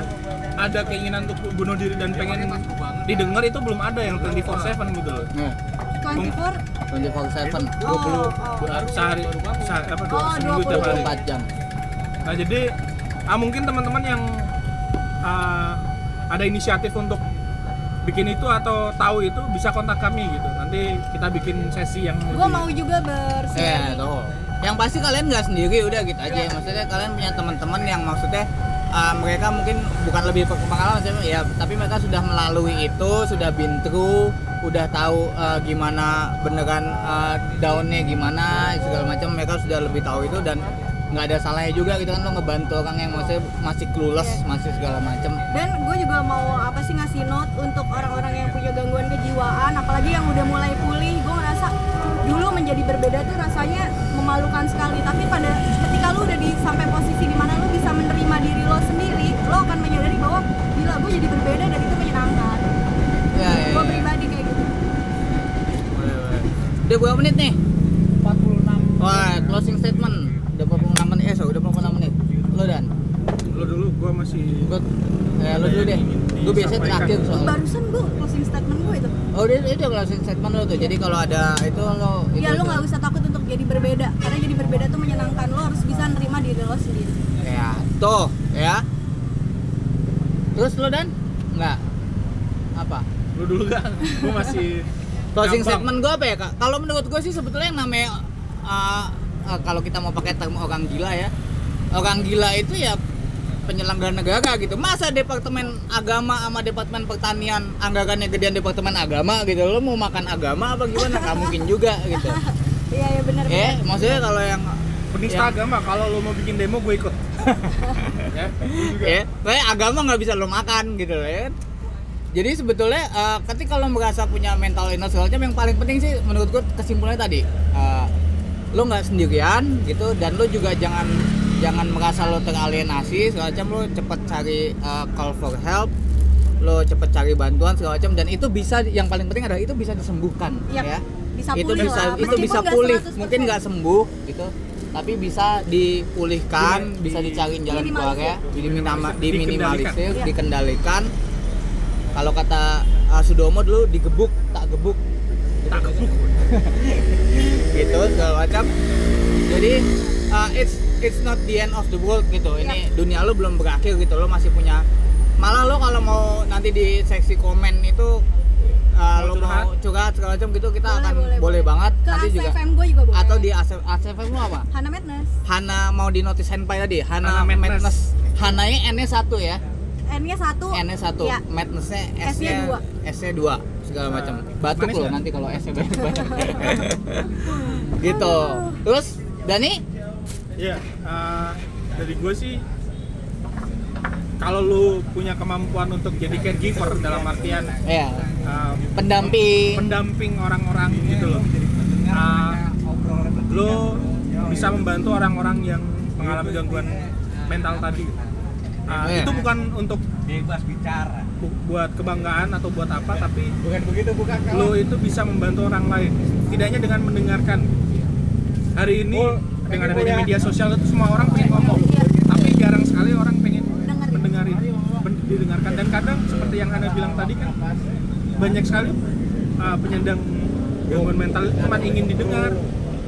ada keinginan untuk bunuh diri dan pengen didengar itu belum ada yang 24/7 gitu loh Nih, 24 24/7 Oh, 20 oh. sehari sehari apa dua Oh, seminggu tiap hari 24 jam. Nah jadi ah, mungkin teman-teman yang ah, ada inisiatif untuk bikin itu atau tahu itu bisa kontak kami gitu. Nanti kita bikin sesi yang Gue lebih- mau juga Eh, bersinergi. tuh. Yang pasti kalian nggak sendiri udah gitu aja. Maksudnya kalian punya teman-teman yang maksudnya uh, mereka mungkin bukan lebih berpengalaman sih, ya, tapi mereka sudah melalui itu, sudah been through, udah tahu uh, gimana beneran uh, daunnya gimana segala macam. Mereka sudah lebih tahu itu dan nggak ada salahnya juga gitu kan lo ngebantu orang yang maksudnya masih clueless, Iya. masih segala macam. Dan gue juga mau apa sih ngasih note untuk orang-orang yang punya gangguan kejiwaan, apalagi yang udah mulai pulih. Gue ngerasa dulu menjadi berbeda tuh rasanya memalukan sekali tapi pada ketika lu udah di sampai posisi di mana lu bisa menerima diri lo sendiri lo akan menyadari bahwa gila gue jadi berbeda dan itu menyenangkan Ya, ya, gue ya. pribadi kayak gitu Udah berapa menit nih? 46 Wah, closing statement. Udah 46 menit. Eh, so, udah 46 menit. Lo dan Lo dulu, gua masih gue eh, lo dulu deh. Gue biasanya terakhir soalnya. barusan gue closing statement gue itu Oh, dia itu closing statement lo tuh. Jadi kalau ada itu lo itu. ya lo nggak usah takut untuk jadi berbeda karena jadi berbeda tuh menyenangkan lo harus bisa nerima diri lo sendiri Ya, tuh, ya. Terus lo dan? Enggak. Apa? Lo dulu gak? Gua masih Closing Gampang. statement gue apa ya kak? Kalau menurut gue sih sebetulnya yang namanya uh, uh, kalau kita mau pakai term orang gila ya, orang gila itu ya penyelenggara negara gitu. Masa departemen agama sama departemen pertanian anggarannya gedean departemen agama gitu? Lo mau makan agama apa gimana? Gak mungkin juga gitu. iya ya benar Eh, maksudnya kalau yang penista yang- agama. Kalau lo mau bikin demo, gue ikut. ya, ya, agama nggak bisa lo makan gitu loh ya. Jadi sebetulnya eh, ketika lo merasa punya mental illness segala yang paling penting sih menurut gue kesimpulannya tadi eh, lo nggak sendirian gitu dan lo juga jangan jangan merasa lo teralienasi segala macam lo cepet cari eh, call for help lo cepet cari bantuan segala macam dan itu bisa yang paling penting adalah itu bisa disembuhkan Iya, ya bisa itu pulih bisa lah, itu meskipun bisa pulih 100%. mungkin nggak sembuh gitu tapi bisa dipulihkan Di- bisa dicariin jalan keluarnya diminama, Dikendalikan. diminimalisir Iya. dikendalikan kalau kata uh, Sudomo dulu digebuk tak gebuk. Tak gebuk. gitu segala macam. Jadi uh, it's it's not the end of the world gitu. Ini dunia lo belum berakhir gitu lo masih punya. Malah lo kalau mau nanti di seksi komen itu uh, lo mau curhat? segala macam gitu kita Boleh, akan boleh, boleh, boleh. banget. Ke nanti juga gue juga boleh. Atau di ACF ACFM lo apa? Hana Madness. Hana mau di notice handpai tadi Hana, Hana Madness. Madness. Hananya N nya satu ya N-nya satu. N nya satu. Iya. Madnessnya S-nya nya dua. S nya dua segala macam. Batuk manis loh nanti kalau S nya banyak banyak. Gitu. Terus Dani? Iya, eh, dari gue sih kalau lu punya kemampuan untuk jadi caregiver dalam artian ya eh, pendamping. pendamping orang-orang gitu loh. Eh, lu bisa membantu orang-orang yang mengalami gangguan mental tadi. Iya. Itu bukan untuk bebas bicara bu- buat kebanggaan atau buat apa, tapi bukan begitu bukan lo itu bisa membantu orang lain. Tidaknya dengan mendengarkan. Hari ini Oh, dengan adanya ya. media sosial itu semua orang pengen ngomong, tapi jarang sekali orang pengen mendengarin, men- didengarkan. Dan kadang seperti yang Hana bilang tadi kan banyak sekali uh, penyandang gangguan mental cuma ingin didengar,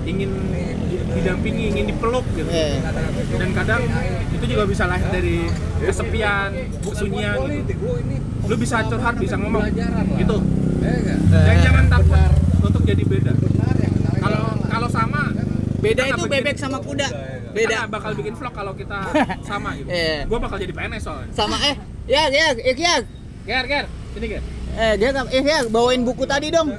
ingin di- didampingi, ingin dipeluk gitu. Eh, Dan kadang itu juga bisa lahir dari kesepian, kesunyian gitu. Lu bisa curhat, bisa ngomong gitu. Dan jangan takut untuk jadi beda. Kalau kalau sama beda itu bebek sama kuda beda nggak bakal bikin vlog kalau kita sama gitu. Iya. Gua bakal jadi PNS soalnya. sama eh ya ya eh ya Ger, ger, sini ger. eh dia eh ya bawain buku tadi dong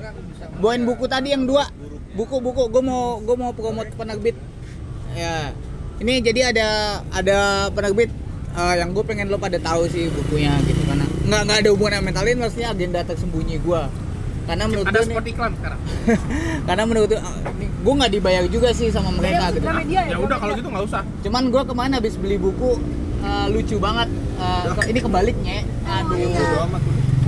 bawain buku tadi yang dua buku buku gue mau gue mau promote penerbit. Ya ini jadi ada ada penerbit eh, yang gue pengen lo pada tahu sih bukunya gitu karena nggak nggak ada hubungan sama mentalin maksudnya agenda tersembunyi gue karena menurut Ada gue nih, spot iklan sekarang. karena menurut gue gue nggak dibayar juga sih sama mereka gitu. harus Gramedia Ya udah kalau gitu nggak usah. cuman gue kemarin habis beli buku eh, lucu banget. Ke- ini kebaliknya aduh iya.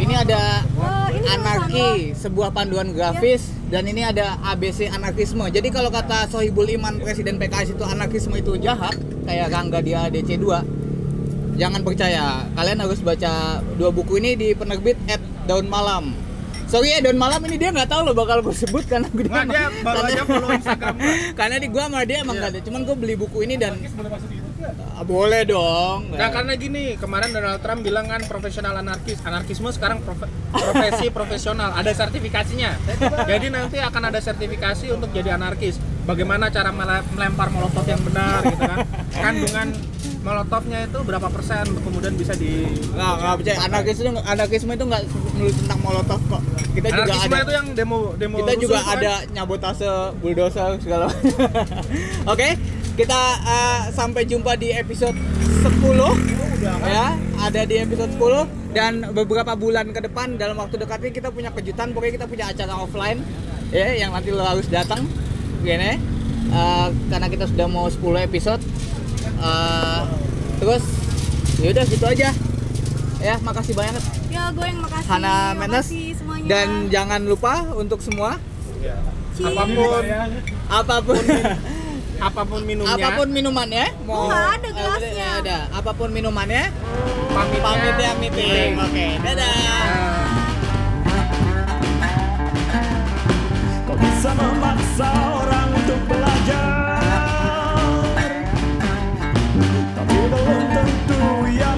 Ini ada Wah, ini anarki sebuah panduan grafis dan ini ada ABC anarkisme. Jadi kalau kata Sohibul Iman presiden PKS itu anarkisme itu jahat kayak Rangga di ADC 2 jangan percaya. Kalian harus baca dua buku ini di penerbit at daun malam. Sorry ya daun malam ini dia nggak tahu loh bakal gue sebut karena gue Nggak, dia baru aja follow Instagram karena di gua sama dia emang Iya. nggak ada. Cuman gue beli buku ini dan Ah, boleh dong Nah karena gini, kemarin Donald Trump bilang kan profesional anarkis, anarkisme sekarang profe- profesi profesional, ada sertifikasinya. Jadi nanti akan ada sertifikasi untuk jadi anarkis. Bagaimana cara mele- melempar molotov yang benar gitu kan? Kandungan molotovnya itu berapa persen kemudian bisa di nggak nggak percaya anarkisme itu anarkisme itu nggak melulu tentang molotov kok kita juga Anarkisme ada itu yang demo demo kita juga kan? ada nyabotase bulldozer segala oke kita eh, sampai jumpa di episode 10 ya ada di episode 10 dan beberapa bulan ke depan dalam waktu dekat ini kita punya kejutan. Pokoknya kita punya acara offline ya yang nanti lo harus datang. Gini Eh, karena kita sudah mau 10 episode. Eh, terus yaudah gitu aja. Ya makasih banyak. Ya gue yang makasih. Hana Menes. makasih semuanya. dan jangan lupa untuk semua. Cheers. apa pun. Apa pun apa pun minumnya. Apa pun minumannya. Mau oh, ada gelasnya. Ya ada, ada apa pun minumannya. Pamit ya. pamit ya pamit. Ya. oke okay. dadah. Kok bisa memaksa orang untuk belajar. Tapi belum tentu ya